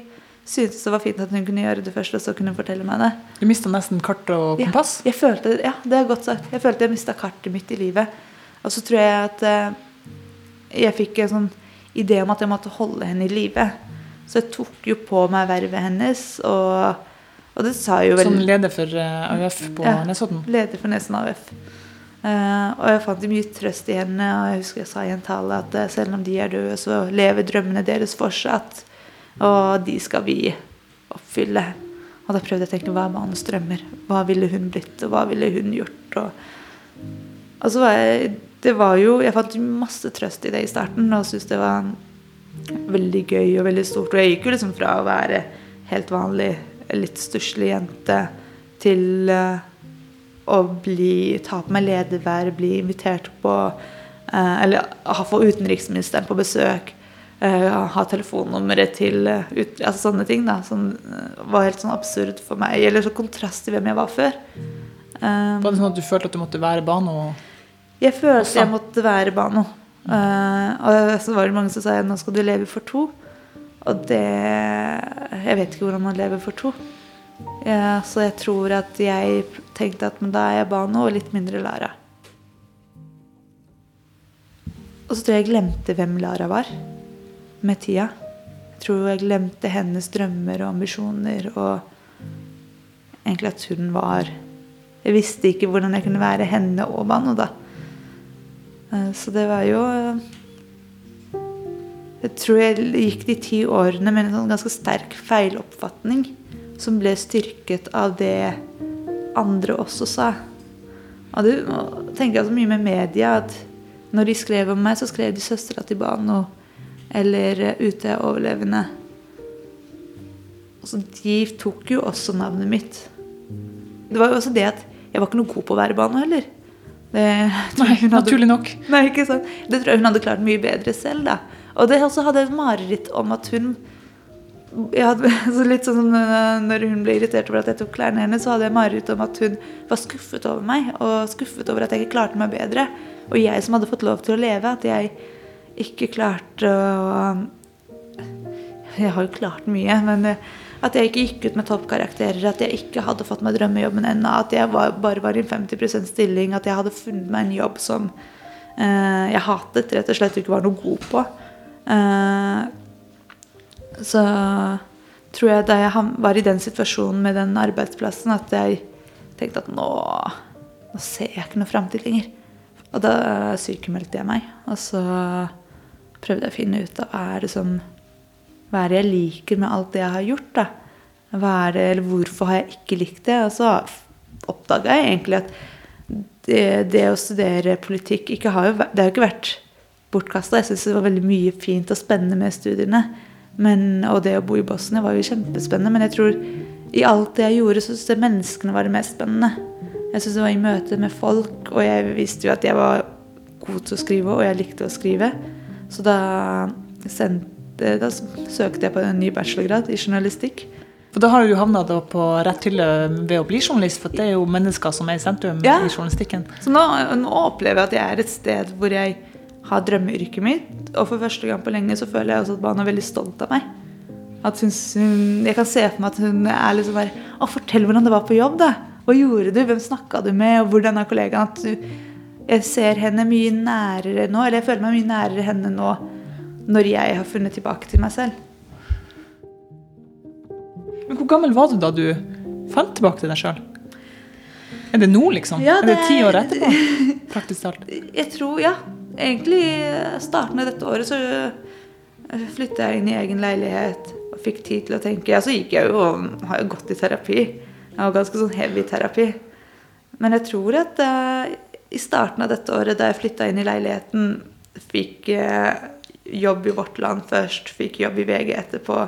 syntes det var fint at hun kunne gjøre det først, og så kunne hun fortelle meg det. Du mista nesten kart og Ja, kompass. jeg følte, ja, det er godt sagt. Jeg følte jeg mista kartet mitt i livet. Og så tror jeg at eh, jeg fikk en sånn idé om at jeg måtte holde henne i live. Så jeg tok jo på meg vervet hennes, og, og det sa jo vel Som leder for eh, AUF på Ja. Nesodden. Leder for Nesen AUF. Uh, og jeg fant mye trøst i henne, og jeg husker jeg sa i en tale at eh, selv om de er døde, så lever drømmene deres fortsatt. Og de skal vi oppfylle. Og da prøvde jeg å tenke hva er mannens drømmer? Hva ville hun blitt, og hva ville hun gjort? Og, og så var jeg det var jo, Jeg fant masse trøst i det i starten og syntes det var veldig gøy og veldig stort. Og jeg gikk jo liksom fra å være helt vanlig, litt stusslig jente til eh, å bli, ta på meg lederverv, bli invitert på eh, Eller ha få utenriksministeren på besøk. eh, ha telefonnummeret til ut, altså Sånne ting da, som var helt sånn absurd for meg. Eller så kontrast til hvem jeg var før. Var det sånn at du følte at du måtte være Bano? jeg følte jeg måtte være Bano. Og så var det mange som sa nå skal du leve for to. Og det Jeg vet ikke hvordan man lever for to. Ja, så jeg tror at jeg tenkte at men da er jeg Bano og litt mindre Lara. Og så tror jeg jeg glemte hvem Lara var med tida. Jeg tror jeg glemte hennes drømmer og ambisjoner og egentlig at hun var Jeg visste ikke hvordan jeg kunne være henne og Bano, da. Eh, Så det var jo eh, Jeg tror jeg gikk de ti årene med en sånn ganske sterk feiloppfatning som ble styrket av det andre også sa. Og det tenker jeg så mye med media at når de skrev om meg, så skrev de 'søstera til Bano' eller eh, 'Ute er overlevende'. Så De tok jo også navnet mitt. Det var jo også det at jeg var ikke noe god på å være Bano heller. Det, Nei, hadde- naturlig nok. Nei, ikke sant? Det tror jeg hun hadde klart mye bedre selv. da. Og det også hadde jeg et mareritt om at hun hadde, så litt sånn øh, Når hun ble irritert over at jeg tok klærne hennes, så hadde jeg mareritt om at hun var skuffet over meg. Og skuffet over at jeg ikke klarte meg bedre. Og jeg som hadde fått lov til å leve, at jeg ikke klarte å Jeg har jo klart mye, men øh, at jeg ikke gikk ut med toppkarakterer, at jeg ikke hadde fått meg drømmejobben ennå, at jeg var, bare var i en 50% stilling, at jeg hadde funnet meg en jobb som eh, jeg hatet, rett og slett ikke var noe god på. Eh, så tror jeg da jeg var i den situasjonen med den arbeidsplassen, at jeg tenkte at nå, nå ser jeg ikke noe framtid lenger. Og da sykemeldte jeg meg, og så prøvde jeg å finne ut av er det som hva er det jeg liker med alt det jeg har gjort? da? Hva er det, eller Hvorfor har jeg ikke likt det? Og så oppdaga jeg egentlig at det, det å studere politikk ikke har jo, det har jo ikke vært bortkasta. Jeg syns det var veldig mye fint og spennende med studiene. Men, og det å bo i Bosnia var jo kjempespennende. Men jeg tror i alt det jeg gjorde, så syntes jeg menneskene var det mest spennende. Jeg syntes det var i møte med folk, og jeg visste jo at jeg var god til å skrive, og jeg likte å skrive. Så da, sendte, da søkte jeg på en ny bachelorgrad i journalistikk. For da har du jo havna på rett hylle ved å bli journalist, for det er jo mennesker som er i sentrum Ja. i journalistikken. Så nå, nå opplever jeg at jeg er et sted hvor jeg har drømmeyrket mitt. Og for første gang på lenge så føler jeg også at barna er veldig stolt av meg. At hun, jeg kan se for meg at hun er litt sånn der Å, fortell hvordan det var på jobb, da. Hva gjorde du? Hvem snakka du med? Og hvordan er kollegaen? At du jeg ser henne mye nærere nå, eller jeg føler meg mye nærere henne nå når jeg har funnet tilbake til meg selv. Men hvor gammel var du da du fant tilbake til deg sjøl? Er det nå, liksom? Ja, Er det det- ti år etterpå? Praktisk talt. Jeg tror, ja. Egentlig i starten av dette året så flytta jeg inn i egen leilighet og fikk tid til å tenke. Ja, så gikk jeg jo og har jo gått i terapi. Jeg var ganske sånn heavy terapi. Men jeg tror at uh, i starten av dette året, da jeg flytta inn i leiligheten, fikk uh, jobb i Vårt Land først, fikk jobb i VG etterpå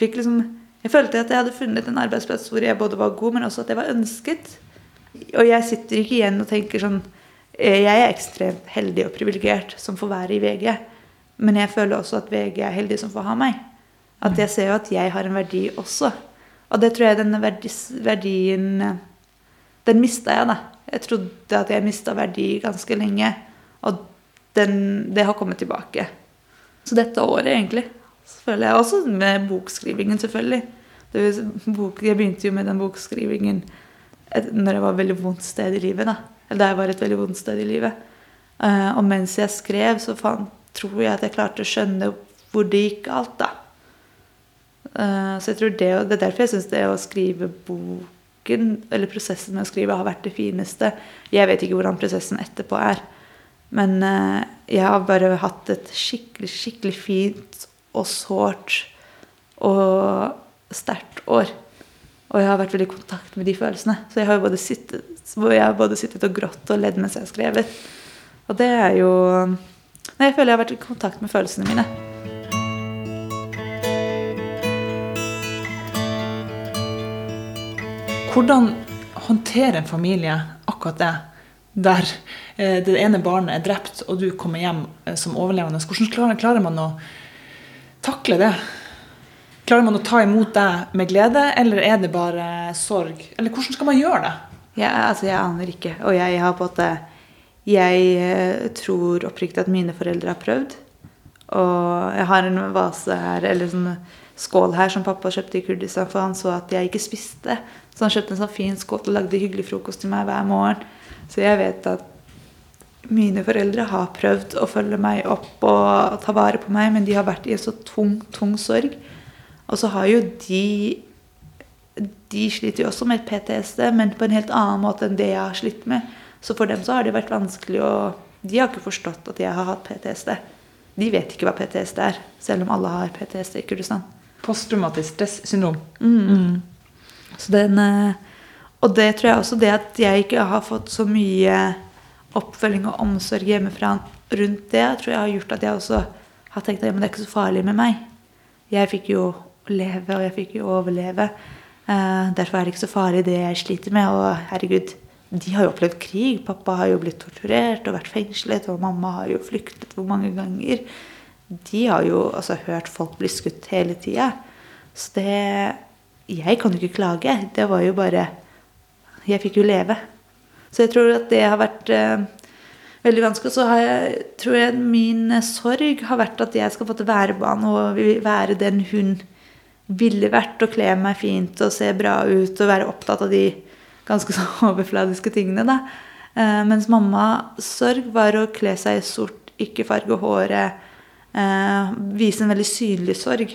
fikk liksom, Jeg følte at jeg hadde funnet en arbeidsplass hvor jeg både var god, men også at jeg var ønsket. Og jeg sitter ikke igjen og tenker sånn eh, Jeg er ekstremt heldig og privilegert som får være i VG. Men jeg føler også at VG er heldig som får ha meg. At jeg ser jo at jeg har en verdi også. Og det tror jeg denne verdien eh, Den mista jeg, da. Jeg trodde at jeg mista verdi ganske lenge. Og den, det har kommet tilbake. Så dette året, egentlig. Så føler jeg også med bokskrivingen, selvfølgelig. Det, bok, jeg begynte jo med den bokskrivingen et, når jeg var et veldig vondt sted i livet. da. Eller jeg var et veldig vondt sted i livet. Eh, og mens jeg skrev, så fan, tror jeg at jeg klarte å skjønne hvor det gikk galt. da. Eh, så jeg tror det, det er derfor jeg syns det å skrive boken, eller prosessen med å skrive, har vært det fineste. Jeg vet ikke hvordan prosessen etterpå er. Men eh, jeg har bare hatt et skikkelig, skikkelig fint og sårt og sterkt år. Og jeg har vært veldig i kontakt med de følelsene. Så jeg har jo både sittet, hvor jeg har både sittet og grått og ledd mens jeg har skrevet. Og det er jo Nei, jeg føler jeg har vært i kontakt med følelsene mine. Hvordan håndterer en familie akkurat det? Der eh, det ene barnet er drept, og du kommer hjem eh, som overlevende. Hvordan klarer, man å takle det? Klarer man å ta imot det med glede, eller er det bare sorg? Eller hvordan skal man gjøre det? Jeg, altså, jeg aner ikke. Og jeg har på en måte Jeg eh, tror oppriktig at mine foreldre har prøvd. Og jeg har en vase her, eller sånn skål her, som pappa kjøpte i Kurdistan, for han så at jeg ikke spiste. Så han kjøpte en sånn fin skål og lagde hyggelig frokost til meg hver morgen. Så jeg vet at mine foreldre har prøvd å følge meg opp og ta vare på meg, men de har vært i en så tung, tung sorg. Og så har jo de De sliter jo også med PTSD, men på en helt annen måte enn det jeg har slitt med. Så for dem så har det vært vanskelig å De har ikke forstått at jeg har hatt PTSD. De vet ikke hva PTSD er, selv om alle har PTSD i Kurdistan. Posttraumatisk stressyndrom. Så den, eh, og det tror jeg også det at jeg ikke har fått så mye oppfølging og omsorg hjemmefra rundt det, tror jeg har gjort at jeg også har tenkt at ja, men det er ikke så farlig med meg. Jeg fikk jo leve, og jeg fikk jo overleve. Eh, derfor er det ikke så farlig det jeg sliter med. Og herregud, de har jo opplevd krig. Pappa har jo blitt torturert og vært fengslet, og mamma har jo flyktet hvor mange ganger. De har jo altså hørt folk bli skutt hele tida. Så det Jeg kan jo ikke klage. Det var jo bare Jeg fikk jo leve. Så jeg tror at det har vært eh, veldig vanskelig. Og så jeg, tror jeg min sorg har vært at jeg skal få til være og være den hun ville vært. å kle meg fint og se bra ut og være opptatt av de ganske så overfladiske tingene. da. Eh, mens mammas sorg var å kle seg i sort, ikke farge håret. Eh, vise en veldig synlig sorg.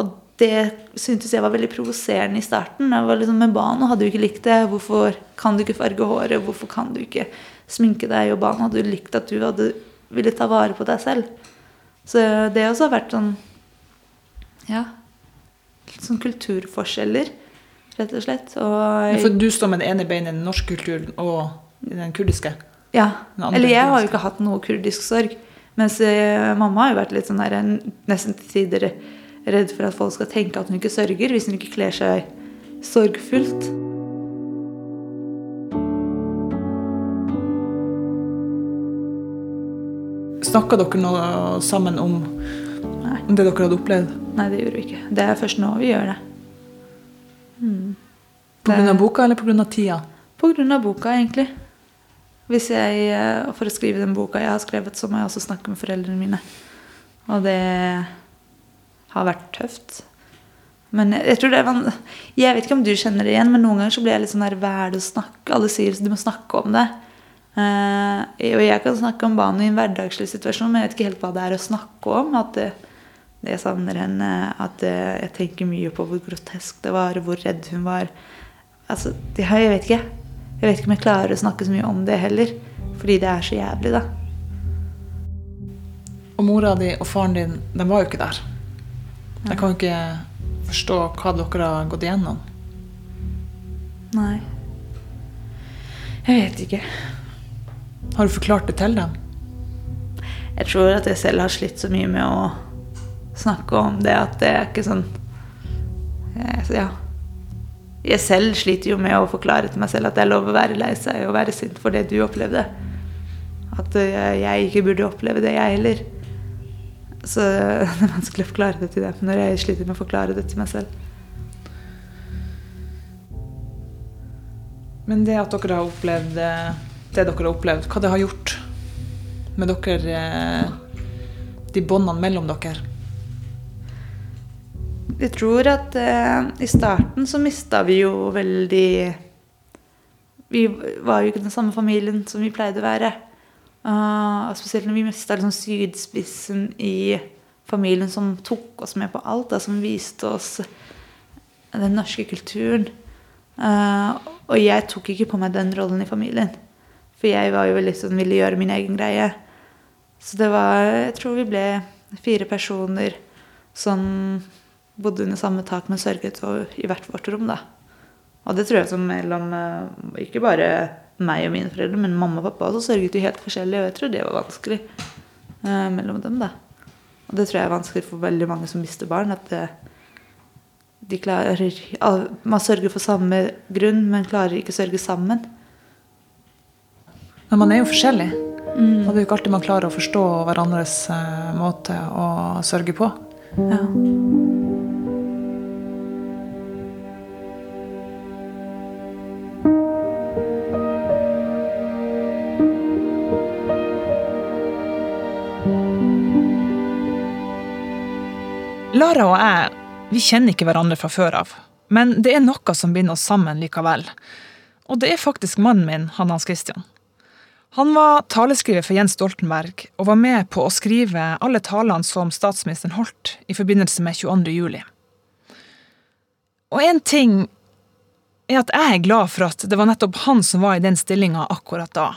Og det syntes jeg var veldig provoserende i starten. Jeg var liksom med Bano hadde jo ikke likt det. Hvorfor kan du ikke farge håret? Hvorfor kan du ikke sminke deg? Og Bano hadde jo likt at du hadde ville ta vare på deg selv. Så det også har vært sånn Ja. Sånn kulturforskjeller, rett og slett. Og For du står med det ene beinet i den norske kulturen og i den kurdiske. Ja. Den Eller jeg har jo ikke hatt noe kurdisk sorg. Mens eh, mamma har jo vært litt sånn der, nesten til tider redd for at folk skal tenke at hun ikke sørger, hvis hun ikke kler seg sorgfullt. Snakka dere noe sammen om, Nei. det dere hadde opplevd? Nei, det gjorde vi ikke. Det er først nå vi gjør det. På grunn av boka eller av tida? Av boka, egentlig. Hvis jeg, eh, For å skrive den boka jeg har skrevet, så må jeg også snakke med foreldrene mine. Og det har vært tøft. Men jeg, jeg tror det er Jeg vet ikke om du kjenner det igjen, men noen ganger så blir jeg litt sånn der Hva er det å snakke? Alle sier du må snakke om det. Uh, og jeg kan snakke om barnet i en hverdagslig situasjon, men jeg vet ikke helt hva det er å snakke om. At det jeg savner henne, at eh, jeg tenker mye på hvor grotesk det var, hvor redd hun var. Altså, det, har- jeg vet ikke. Jeg vet ikke om jeg klarer å snakke så mye om det heller. Fordi det er så jævlig, da. Og mora di og faren din, de var jo ikke der. Jeg kan jo ikke forstå hva dere har gått igjennom. Nei. Jeg vet ikke. Har du forklart det til dem? Jeg tror at jeg selv har slitt så mye med å snakke om det at det er ikke sånn eh, Ja. Jeg selv sliter jo med å forklare til meg selv at det er lov å være lei seg og være sint for det du opplevde. At eh, jeg ikke burde oppleve det, jeg heller. Så det er vanskelig å forklare det til dem når jeg sliter med å forklare det til meg selv. Men det at dere har opplevd eh, det dere har opplevd, hva det har gjort med dere De båndene mellom dere? Jeg tror at eh, i starten så mista vi jo veldig Vi var jo ikke den samme familien som vi pleide å være. Uh, spesielt når vi mista liksom sydspissen i familien som tok oss med på alt. Da, som viste oss den norske kulturen. Uh, og jeg tok ikke på meg den rollen i familien. For jeg var jo veldig sånn, ville gjøre min egen greie. Så det var Jeg tror vi ble fire personer som bodde under samme tak, men sørget for, i hvert vårt rom, da. Og det tror jeg som mellom eh, ikke bare meg og mine foreldre, men mamma og pappa også sørget jo helt forskjellig, og jeg tror det var vanskelig eh, mellom dem, da. Og det tror jeg er vanskelig for veldig mange som mister barn, at det, de klarer Man sørger for samme grunn, men klarer ikke å sørge sammen. Men man er jo forskjellig. Og det er jo ikke alltid man klarer å forstå hverandres eh, måte å sørge på. Ja. Lara og jeg vi kjenner ikke hverandre fra før av, men det er noe som binder oss sammen likevel. Og det er faktisk mannen min, han Hans Christian. Han var taleskriver for Jens Stoltenberg og var med på å skrive alle talene som statsministeren holdt i forbindelse med 22. juli. Og en ting er at jeg er glad for at det var nettopp han som var i den stillinga akkurat da.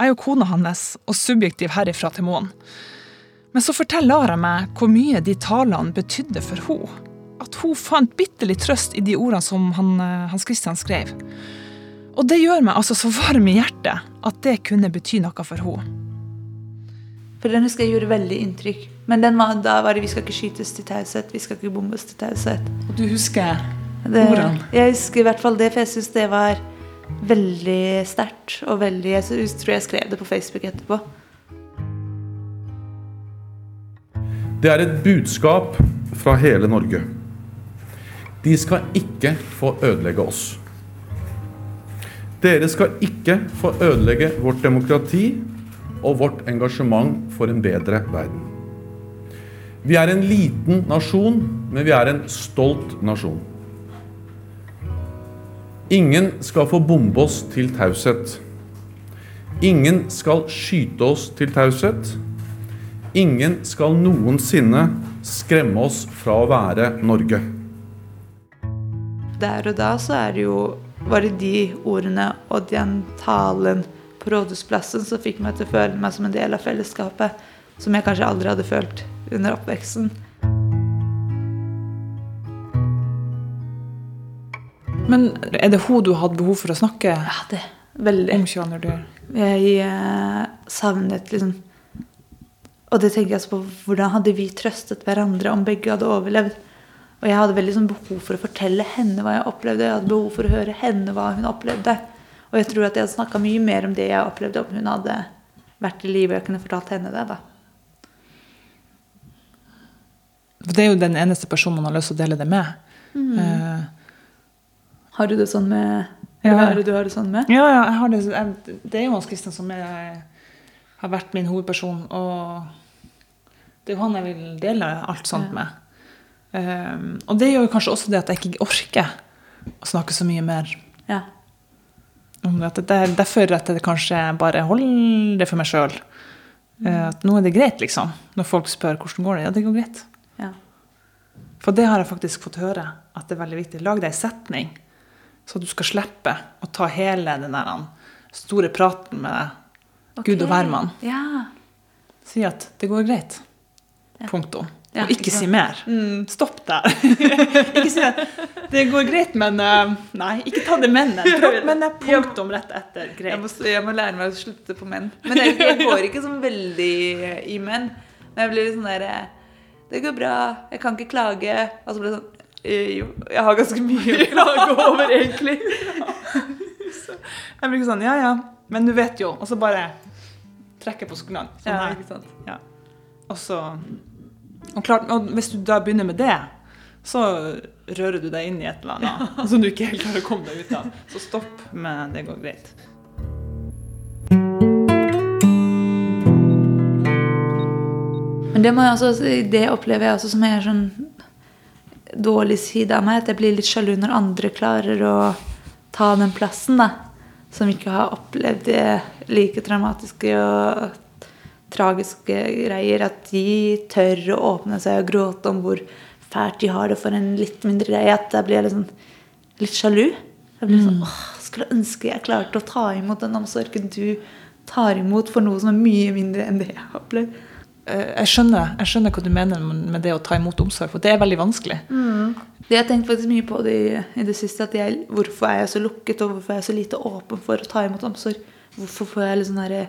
Jeg er jo kona hans og subjektiv herifra til Moen. Men så forteller Lara meg hvor mye de talene betydde for henne. At hun fant bitte litt trøst i de ordene som han, eh, Hans Christian skrev. Og det gjør meg altså så varm i hjertet at det kunne bety noe for henne. For den husker jeg gjorde veldig inntrykk. Men den var, da var det 'vi skal ikke skytes til taushet', 'vi skal ikke bombes til taushet'. Og du husker Ordene. Jeg husker i hvert fall det, for jeg syns det var veldig sterkt. Og veldig Jeg tror jeg skrev det på Facebook etterpå. Det er et budskap fra hele Norge. De skal ikke få ødelegge oss. Dere skal ikke få ødelegge vårt demokrati og vårt engasjement for en bedre verden. Vi er en liten nasjon, men vi er en stolt nasjon. Ingen skal få bombe oss til taushet. Ingen skal skyte oss til taushet. Ingen skal noensinne skremme oss fra å være Norge. Der og da så er det jo bare de ordene og den talen på Rådhusplassen som fikk meg til å føle meg som en del av fellesskapet, som jeg kanskje aldri hadde følt under oppveksten. Men er det hun du hadde behov for å snakke Ja, det. Veldig. om 22. juli? Jeg eh, savnet liksom Og det tenker jeg også på hvordan hadde vi trøstet hverandre om begge hadde overlevd. Og jeg hadde veldig sånn behov for å fortelle henne hva jeg opplevde. Jeg hadde behov for å høre henne hva hun opplevde. Og jeg tror at jeg hadde snakka mye mer om det jeg opplevde, om hun hadde vært i live og jeg kunne fortalt henne det. da. For det er jo den eneste personen man har lyst til å dele det med. Eh, Har du det sånn med Ja. Eller hva er det du har det sånn med? Ja, ja, det, det er jo Hans Kristian som er, har vært min hovedperson. Og det er jo han jeg vil dele alt sånt med. Um, og det gjør kanskje også det at jeg ikke orker å snakke så mye mer. Ja. Om at det er derfor at jeg kanskje bare holder det for meg sjøl. At nå er det greit, liksom. Når folk spør hvordan går det Ja, det går greit. Ja. For det har jeg faktisk fått høre at det er veldig viktig. Lag deg en setning, så du skal slippe å ta hele den der store praten med Gud og hvermann. Ja. Si at det går greit. Punktum. Ja, og ikke ikke si mer. mer. Stopp der. ikke si at det går greit, men eh, Nei, ikke ta det men. Dropp men er punktum rett etter Jeg må, jeg må lære meg å slutte på menn. Men jeg, jeg går ikke sånn veldig i menn. Men jeg blir litt sånn derre Det går bra, jeg kan ikke klage. Og så blir det sånn «Eh, Jo, jeg har ganske mye å klage over, egentlig. Jeg blir ikke sånn Ja, ja, men du vet jo. Og så bare trekker på skuldrene. Sånn Ja? Ja. Og så og, klart, og hvis du da begynner med det, så rører du deg inn i et eller annet som du ikke helt klarer å komme deg ut av. Så stopp men 'det går greit'. Men det, også, det opplever jeg også som en sånn dårlig side av meg. At jeg blir litt sjalu når andre klarer å ta den plassen. da. Som ikke har opplevd det like traumatiske og tragiske greier. At de tør å åpne seg og gråte om hvor fælt de har det for en litt mindre greie. At da blir jeg liksom litt sjalu. Jeg blir sånn, åh, skulle ønske jeg klarte å ta imot den omsorgen du tar imot for noe som er mye mindre enn det jeg har opplevd. Eh, Jeg skjønner, jeg skjønner hva du mener med det å ta imot omsorg, for det er veldig vanskelig. Det Jeg har tenkt faktisk mye på det i, i det siste. At jeg, hvorfor er jeg så lukket, og hvorfor er jeg så lite åpen for å ta imot omsorg? Hvorfor får jeg litt sånn derre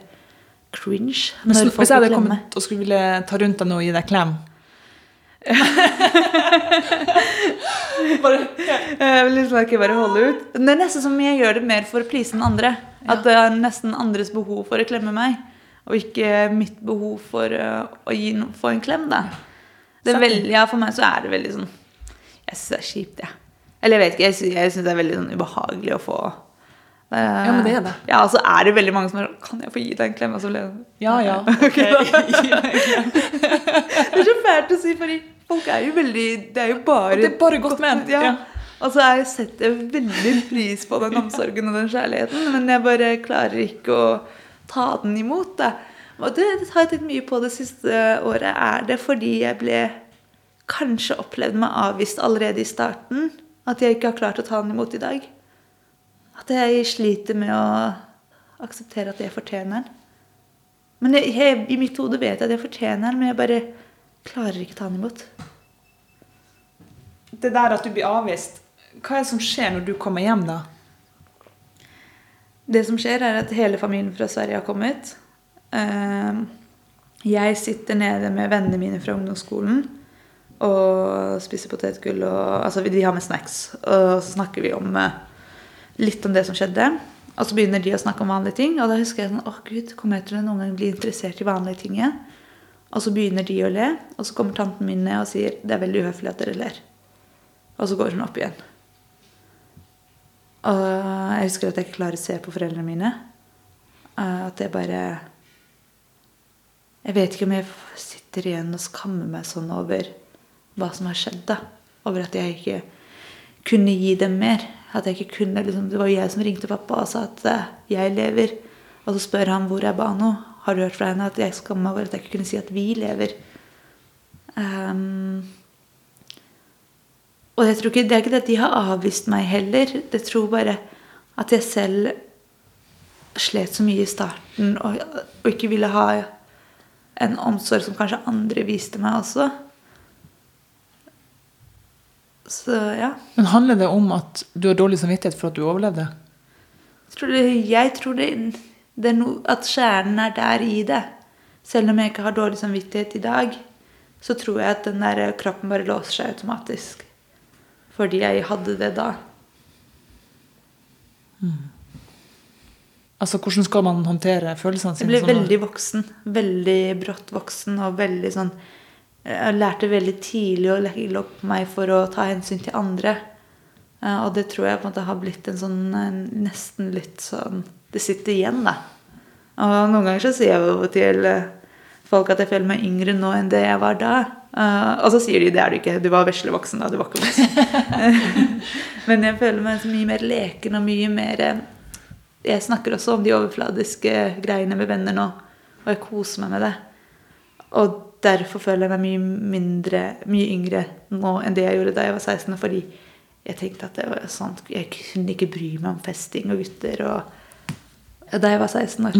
cringe når hvis folk jeg hadde kommet og skulle ville ta rundt deg nå og gi deg klem Jeg vil liksom ikke bare holde ut. Det er nesten som jeg gjør det mer for å please den andre. At det er nesten andres behov for å klemme meg, og ikke mitt behov for uh, å gi noen, få en klem. da. Det veldig, ja, For meg så er det veldig sånn Jeg syns det er kjipt, jeg. Eller jeg vet ikke, jeg syns, jeg det er veldig sånn ubehagelig å få eh, Ja, men det er det. Ja, og så er det veldig mange som er sånn Kan jeg få gi deg en klem? Og så blir jeg sånn, Ja, ja. Okay. Det er så fælt å si, fordi folk er jo veldig Det er jo bare Det er bare godt ment. Ja. Ja. Og så jeg setter jeg veldig pris på den omsorgen og den kjærligheten, men jeg bare klarer ikke å ta den imot. Da. Og det, det har jeg tenkt mye på det siste året. Er det fordi jeg ble kanskje opplevd meg avvist allerede i starten? At jeg ikke har klart å ta den imot i dag? At jeg sliter med å akseptere at jeg fortjener den? Men jeg, jeg, i mitt hode vet jeg at jeg fortjener den, men jeg bare klarer ikke å ta den imot. Det der at du blir avvist, hva er det som skjer når du kommer hjem, da? Det som skjer, er at hele familien fra Sverige har kommet. Eh, Jeg sitter nede med vennene mine fra ungdomsskolen og spiser potetgull. Og, altså, de har med snacks. Og så snakker vi om eh, litt om det som skjedde. Og så begynner de å snakke om vanlige ting. Og da husker jeg sånn Å, gud, kommer jeg til å noen gang bli interessert i vanlige ting igjen? Og så begynner de å le, og så kommer tanten min ned og sier det er veldig uhøflig at dere ler. Og så går hun opp igjen. Og jeg husker at jeg ikke klarer å se på foreldrene mine. Eh, At jeg bare Jeg vet ikke om jeg sitter igjen og skammer meg sånn over hva som har skjedd. da. Over at jeg ikke kunne gi dem mer. At jeg ikke kunne, liksom, Det var jeg som ringte pappa og sa at eh, jeg lever. Og så spør han hvor er Bano. Har du hørt fra henne at jeg skammer meg over at jeg ikke kunne si at vi lever? Ehm, og jeg tror ikke, det er ikke det at de har avvist meg heller. Jeg tror bare at jeg selv slet så mye i starten og, og ikke ville ha en omsorg som kanskje andre viste meg også. Så ja. Men handler det om at du har dårlig samvittighet for at du overlevde? Jeg tror det, jeg tror det, det er no, at kjernen er der i det. Selv om jeg ikke har dårlig samvittighet i dag, så tror jeg at den der kroppen bare låser seg automatisk. Fordi jeg hadde det da. Altså, Hvordan skal man håndtere følelsene sine? Jeg ble sånn veldig voksen. Veldig brått voksen og veldig sånn Jeg lærte veldig tidlig å legge opp meg for å ta hensyn til andre. Eh, Og det tror jeg på en måte har blitt en sånn eh, nesten litt sånn Det sitter igjen, da. Og noen ganger så sier jeg jo til eh, folk at jeg føler meg yngre nå enn det jeg var da. Uh, og så sier de det er du ikke, du var veslevoksen da, du var ikke voksen. Men jeg føler meg så mye mer leken og mye mer eh, jeg snakker også om de overfladiske greiene med venner nå. Og jeg koser meg med det. Og derfor føler jeg meg mye mindre, mye yngre nå enn det jeg gjorde da jeg var 16. Fordi jeg tenkte at det var sånn Jeg kunne ikke bry meg om festing og gutter. og da jeg var 16 år.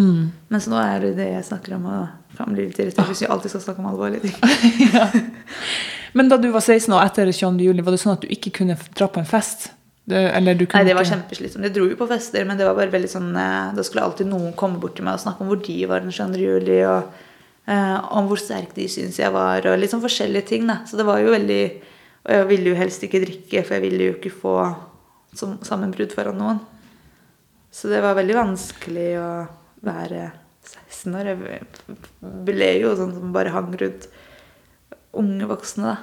Mens nå er det det jeg snakker om. Og kan bli litt irritert hvis jeg alltid skal snakke om alvorlige ting. Men da du var 16 og etter 22. juli, var det sånn at du ikke kunne dra på en fest? Det, eller du kunne Nei, det var kjempeslitsomt. Jeg dro jo på fester, men det var bare veldig sånn eh, Da skulle alltid noen komme bort til meg og snakke om hvor de var den 22. juli, og eh, om hvor sterk de syntes jeg var, og litt sånn forskjellige ting, da. Så det var jo veldig Og jeg ville jo helst ikke drikke, for jeg ville jo ikke få som, sammenbrudd foran noen. Så det var veldig vanskelig å være 16 år. Jeg ble jo sånn som bare hang rundt unge voksne, da.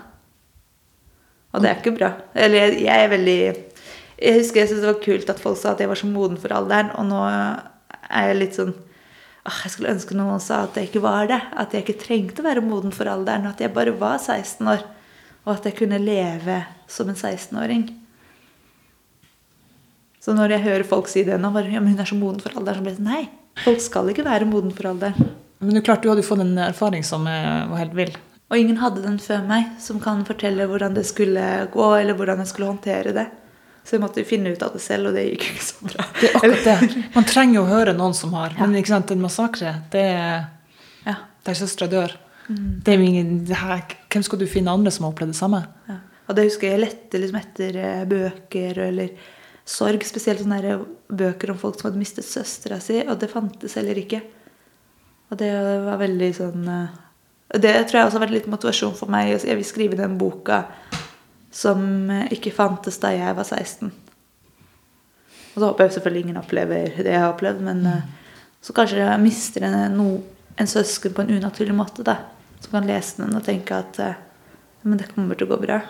Og det er ikke bra. Eller jeg, er veldig Jeg husker jeg syntes det var kult at folk sa at jeg var så moden for alderen, og nå er jeg litt sånn Jeg skulle ønske noen sa at jeg ikke var det. At jeg ikke trengte å være moden for alderen. At jeg bare var 16 år. Og at jeg kunne leve som en 16-åring. Så når jeg hører folk si det nå, bare, ja, men hun er så moden for alderen, så blir det sånn Nei, folk skal ikke være moden for alderen. Men det er klart, du hadde jo fått en erfaring som eh, var helt vill. Og ingen hadde den før meg som kan fortelle hvordan det skulle gå, eller hvordan jeg skulle håndtere det. Så jeg måtte finne ut av det selv, og det gikk ikke så bra. Det er akkurat det. Man trenger jo å høre noen som har. Men ikke sant, en massakre, det er Ja. der søstera dør. Det er ingen, det her, hvem skal du finne andre som har opplevd det samme? Ja. Og det husker jeg lette liksom etter eh, bøker eller sorg. Spesielt sånne bøker om folk som hadde mistet søstera si, og det fantes heller ikke. Og det var veldig sånn eh, Det tror jeg også har vært litt motivasjon for meg. Jeg vil skrive den boka som eh, ikke fantes da jeg var 16. Og så håper jeg selvfølgelig ingen opplever det jeg har opplevd, men eh, så kanskje jeg mister en, en søsken på en unaturlig måte. da Som kan lese den og tenke at men det kommer til å gå bra.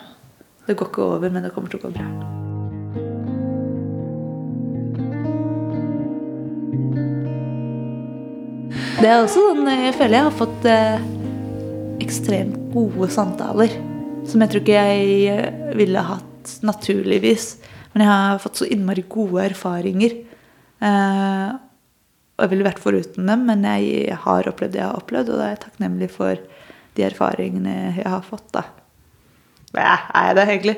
Det går ikke over, men det kommer til å gå bra. Det er også sånn Jeg føler jeg har fått eh, ekstremt gode samtaler. Som jeg tror ikke jeg eh, ville hatt naturligvis. Men jeg har fått så innmari gode erfaringer. Eh, og jeg ville vært foruten dem, men jeg har opplevd det jeg har opplevd, og da er jeg takknemlig for de erfaringene jeg har fått. da. Ja, er jeg det, egentlig?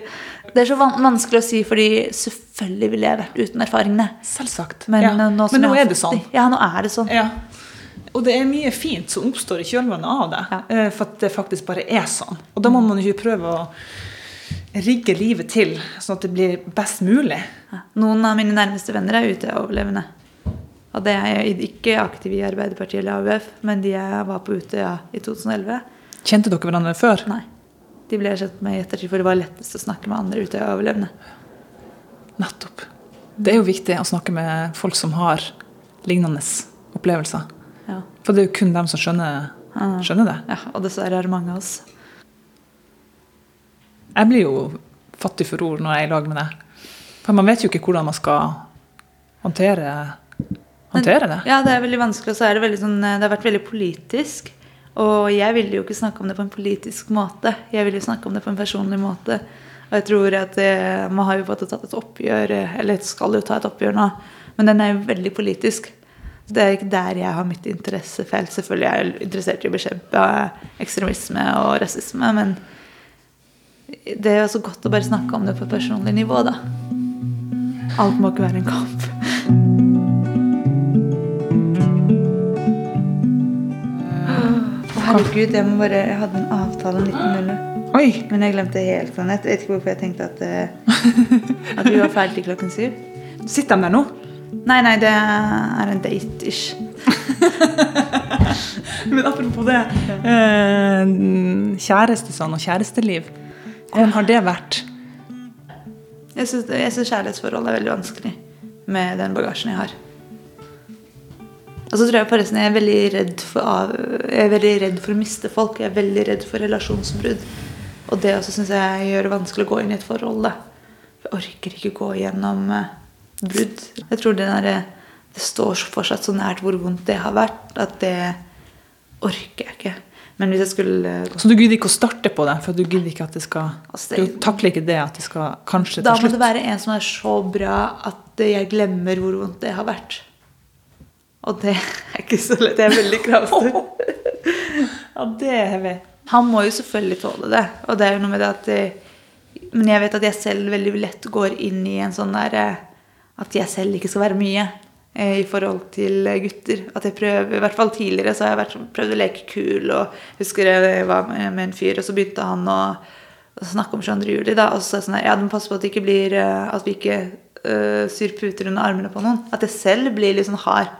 Det er så vanskelig å si, fordi selvfølgelig ville jeg vært uten erfaringene. Selvsagt. Men, ja. nå, Men nå er det sånn. Ja, nå er det sånn. Ja. Og det er mye fint som oppstår i kjølvannet av det. Ja. eh, For at det faktisk bare er sånn. Og da må man jo prøve å rigge livet til sånn at det blir best mulig. Ja. Noen av mine nærmeste venner er ute overlevende. Og det er jeg ikke aktiv i Arbeiderpartiet eller AUF, men de jeg var på Utøya i 2011. Kjente dere hverandre før? Nei. De ble kjent med i ettertid, for det var lettest å snakke med andre Utøya-overlevende. Nettopp. Det er jo viktig å snakke med folk som har lignende opplevelser. Ja. For det er jo kun dem som skjønner, skjønner det. ja, og dessverre er det mange av oss. Jeg blir jo fattig for ord når jeg er i lag med deg. For man vet jo ikke hvordan man skal håndtere, håndtere det. Ja, det er veldig vanskelig, og så det sånn Det har vært veldig politisk. Og jeg ville jo ikke snakke om det på en politisk måte. Jeg ville jo snakke om det på en personlig måte. Og jeg tror at eh, Man har jo fått tatt et oppgjør, eh, eller skal jo ta et oppgjør nå, men den er jo veldig politisk. Det er ikke der jeg har mitt interessefelt. Selvfølgelig er jeg interessert i å bekjempe ekstremisme og rasisme, men det er jo så godt å bare snakke om det på personlig nivå, da. Alt må ikke være en kamp. Herregud, jeg, må bare, jeg hadde en avtale om 19.00. Oi! Men jeg glemte helt sånn. Jeg vet ikke hvorfor jeg tenkte at, eh, at vi var ferdig klokken syv. Sitter han der nå? Nei, nei, det er en date-ish. Men apropos det. Eh, kjærestesand og kjæresteliv. Hvordan har det vært? Jeg syns kjærlighetsforhold er veldig vanskelig med den bagasjen jeg har. Og så tror jeg forresten jeg er veldig redd for, av, jeg er veldig redd for å miste folk. Jeg er veldig redd for relasjonsbrudd. Og det også syns jeg gjør det vanskelig å gå inn i et forhold. Da. Jeg orker ikke gå gjennom eh, brudd. Jeg tror det, der, det står fortsatt så nært hvor vondt det har vært, at det orker jeg ikke. Men hvis jeg skulle Så du gidder ikke å starte på det, for du gidder ikke at det skal Altså, det- Du takler ikke det at det skal kanskje Da må det være en som er så bra at jeg glemmer hvor vondt det har vært. Og det er ikke så lett. Jeg er veldig kravstor. Ja, det er vi. Han må jo selvfølgelig tåle det. Og det er jo noe med det at eh, Men jeg vet at jeg selv veldig lett går inn i en sånn der eh, At jeg selv ikke skal være mye eh, i forhold til gutter. At jeg prøver, I hvert fall tidligere så har jeg prøvd å leke kul. Og husker jeg var med, en fyr, og så begynte han å, snakke om 22. juli. Da, og så sa jeg sånn her, ja, du må passe på at, det ikke blir, eh, at vi ikke uh, syr puter under armene på noen. At jeg selv blir litt sånn hard.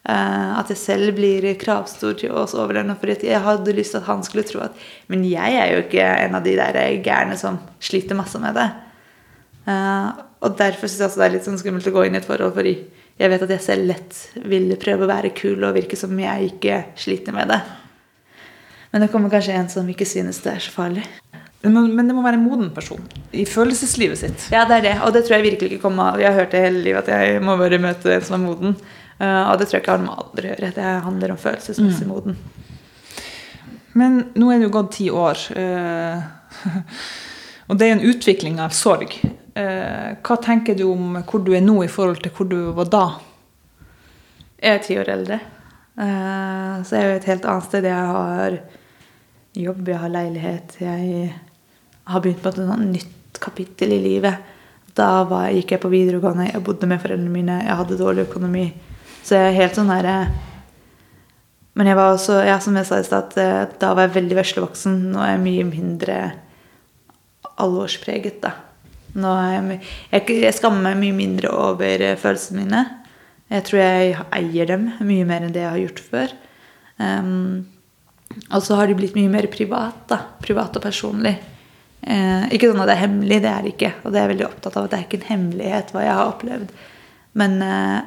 Uh, at jeg selv blir kravstor til oss overlevende. For jeg hadde lyst til at han skulle tro at Men jeg er jo ikke en av de der gærne som sliter masse med det. Eh, og derfor syns jeg også det er litt sånn skummelt å gå inn i et forhold, fordi jeg vet at jeg selv lett vil prøve å være kul og virke som jeg ikke sliter med det. Men det kommer kanskje en som ikke synes det er så farlig. Men, men det må være en moden person i følelseslivet sitt. Ja, det er det. Og det tror jeg virkelig ikke kommer av Jeg har hørt det hele livet at jeg må bare møte en som er moden. Eh, og det tror jeg ikke har med alder å gjøre. Det handler om følelsesmessig moden. Men nå er det jo gått ti år. eh, og det er en utvikling av sorg. Eh, hva tenker du om hvor du er nå i forhold til hvor du var da? Jeg er ti år eldre. Eh, Så jeg er jo et helt annet sted. Jeg har jobb, jeg har leilighet. Jeg har begynt på et nytt kapittel i livet. Da var, gikk jeg på videregående, jeg bodde med foreldrene mine, jeg hadde dårlig økonomi. Så jeg er helt sånn her eh, Men jeg var også, ja, som jeg sa i stad, da var jeg veldig veslevoksen. Nå er jeg mye mindre alvorspreget, da. Nå jeg, jeg, jeg skammer meg mye mindre over eh, følelsene mine. Jeg tror jeg eier dem mye mer enn det jeg har gjort før. Um, og så har de blitt mye mer privat. da, Privat og personlig. Eh, ikke sånn at det er hemmelig, det er det ikke. Og det er jeg veldig opptatt av at det er ikke en hemmelighet hva jeg har opplevd. Men eh,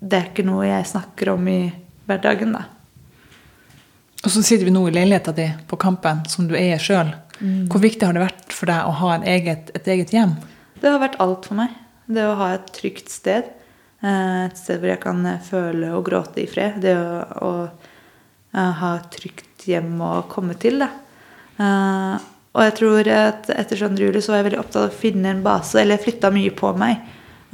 det er ikke noe jeg snakker om i hverdagen, da. Og så sitter vi nå i leiligheta di på Kampen, som du eier sjøl. Hvor viktig har det vært for deg å ha eget, et eget hjem? Det har vært alt for meg. Det å ha et trygt sted. eh, Et sted hvor jeg kan eh, føle og gråte i fred. Det å, å eh, ha et trygt hjem å komme til. Da. Og jeg tror at etter 2. juli så var jeg veldig opptatt av å finne en base. Eller jeg flytta mye på meg.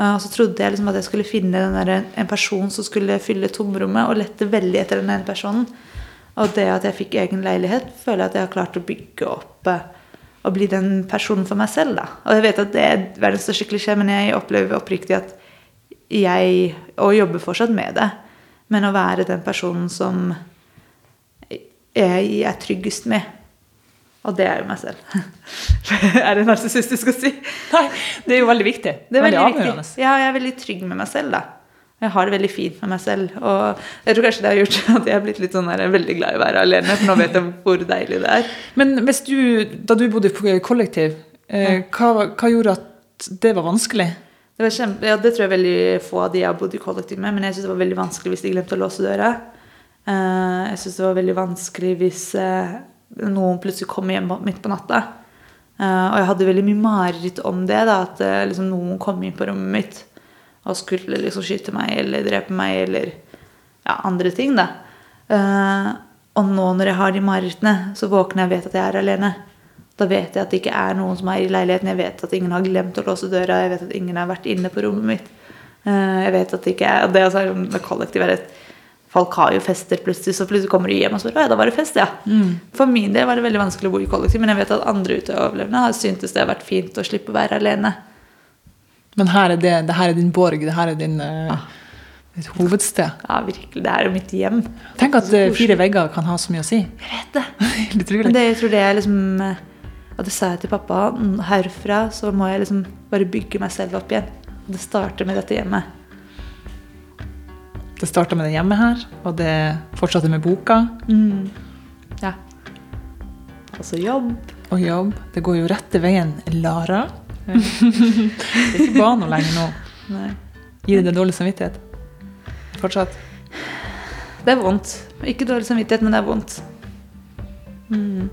Og så trodde jeg liksom at jeg skulle finne der, en person som skulle fylle tomrommet, og lette veldig etter den ene personen. Og det at jeg fikk egen leilighet, føler jeg at jeg har klart å bygge opp eh, og bli den personen for meg selv. da. Og jeg vet at det er verdens største klisjé, men jeg opplever oppriktig at jeg Og jobber fortsatt med det. Men å være den personen som jeg er tryggest med. Og det er jo meg selv. er det narsissistisk å si? Nei, det er jo veldig viktig. Det er veldig, avgjørende. viktig. Ja, jeg er veldig trygg med meg selv, da. Jeg har det veldig fint med meg selv. Og jeg tror kanskje det har gjort at jeg har blitt litt sånn der, veldig glad i å være alene. For nå vet jeg hvor deilig det er. Men hvis du, da du bodde i kollektiv, eh, hva, hva gjorde at det var vanskelig? Det, var kjempe, ja, det tror jeg veldig få av de jeg har bodd i kollektiv med. Men jeg syns det var veldig vanskelig hvis de glemte å låse døra. Eh, jeg syns det var veldig vanskelig hvis eh, noen plutselig kom hjem midt på natta. Eh, og jeg hadde veldig mye mareritt om det. da, At eh, liksom, noen kom inn på rommet mitt og skulle liksom skyte meg eller drepe meg eller ja, andre ting. da. Uh, og nå når jeg har de marerittene, så våkner jeg og vet at jeg er alene. Da vet jeg at det ikke er noen som er i leiligheten. Jeg vet at ingen har glemt å låse døra. Jeg vet at ingen har vært inne på rommet mitt. Uh, Jeg vet at det ikke er og det altså, med kollektiv er et Folk har jo fester plutselig, så plutselig kommer de hjem og spør ja, da var det fest. ja. For min del var det veldig vanskelig å bo i kollektiv, men jeg vet at andre utoverlevende har syntes det har vært fint å slippe å være alene. Men her er det, det her er din borg, det her er din, eh, ditt hovedsted. Ja, virkelig. Det er jo mitt hjem. Tenk at eh, fire vegger kan ha så mye å si. Jeg vet det. Litt Men det, jeg tror det er liksom eh, Og det sa jeg til pappa. mm, Herfra så må jeg liksom bare bygge meg selv opp igjen. Og det starter med dette hjemmet. Det starta med det hjemmet her, og det fortsatte med boka Ja. Altså jobb. og jobb. Det går jo rette veien, Lara. Det er ikke bano lenger nå. Nei. Gir det deg dårlig samvittighet? Fortsatt? Det er vondt. Ikke dårlig samvittighet, men det er vondt. Mm.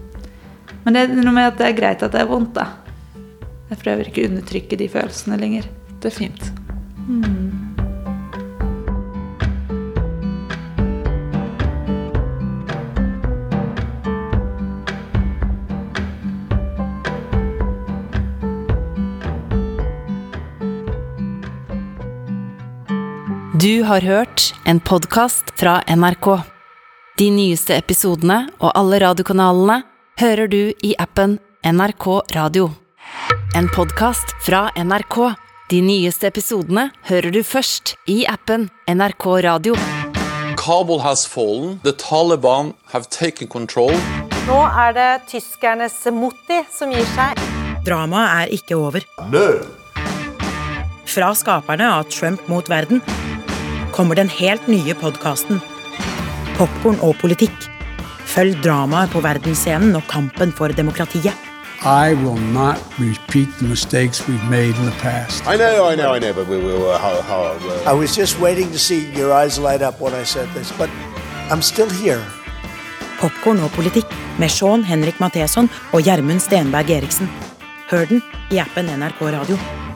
Men det er noe med at det er greit at det er vondt, da. Jeg prøver ikke å undertrykke de følelsene lenger. Det er fint. Du har hørt en podkast fra NRK. De nyeste episodene og alle radiokanalene hører du i appen NRK Radio. En podkast fra NRK. De nyeste episodene hører du først i appen NRK Radio. Kabul has fallen. The Taliban have taken control. Nå er det tyskernes Motti som gir seg. Dramaet er ikke over. Fra skaperne av Trump mot verden kommer den helt nye podkasten Popkorn og politikk. Følg dramaet på verdensscenen og kampen for demokratiet. I will not repeat the mistakes we've made in the past. I know, I know, I know, but we will. How, how, uh, I was just waiting to see your eyes light up when I said this, but I'm still here. Popkorn og politikk med Sean Henrik Matheson og Gjermund Stenberg Eriksen. Hør den i appen NRK Radio.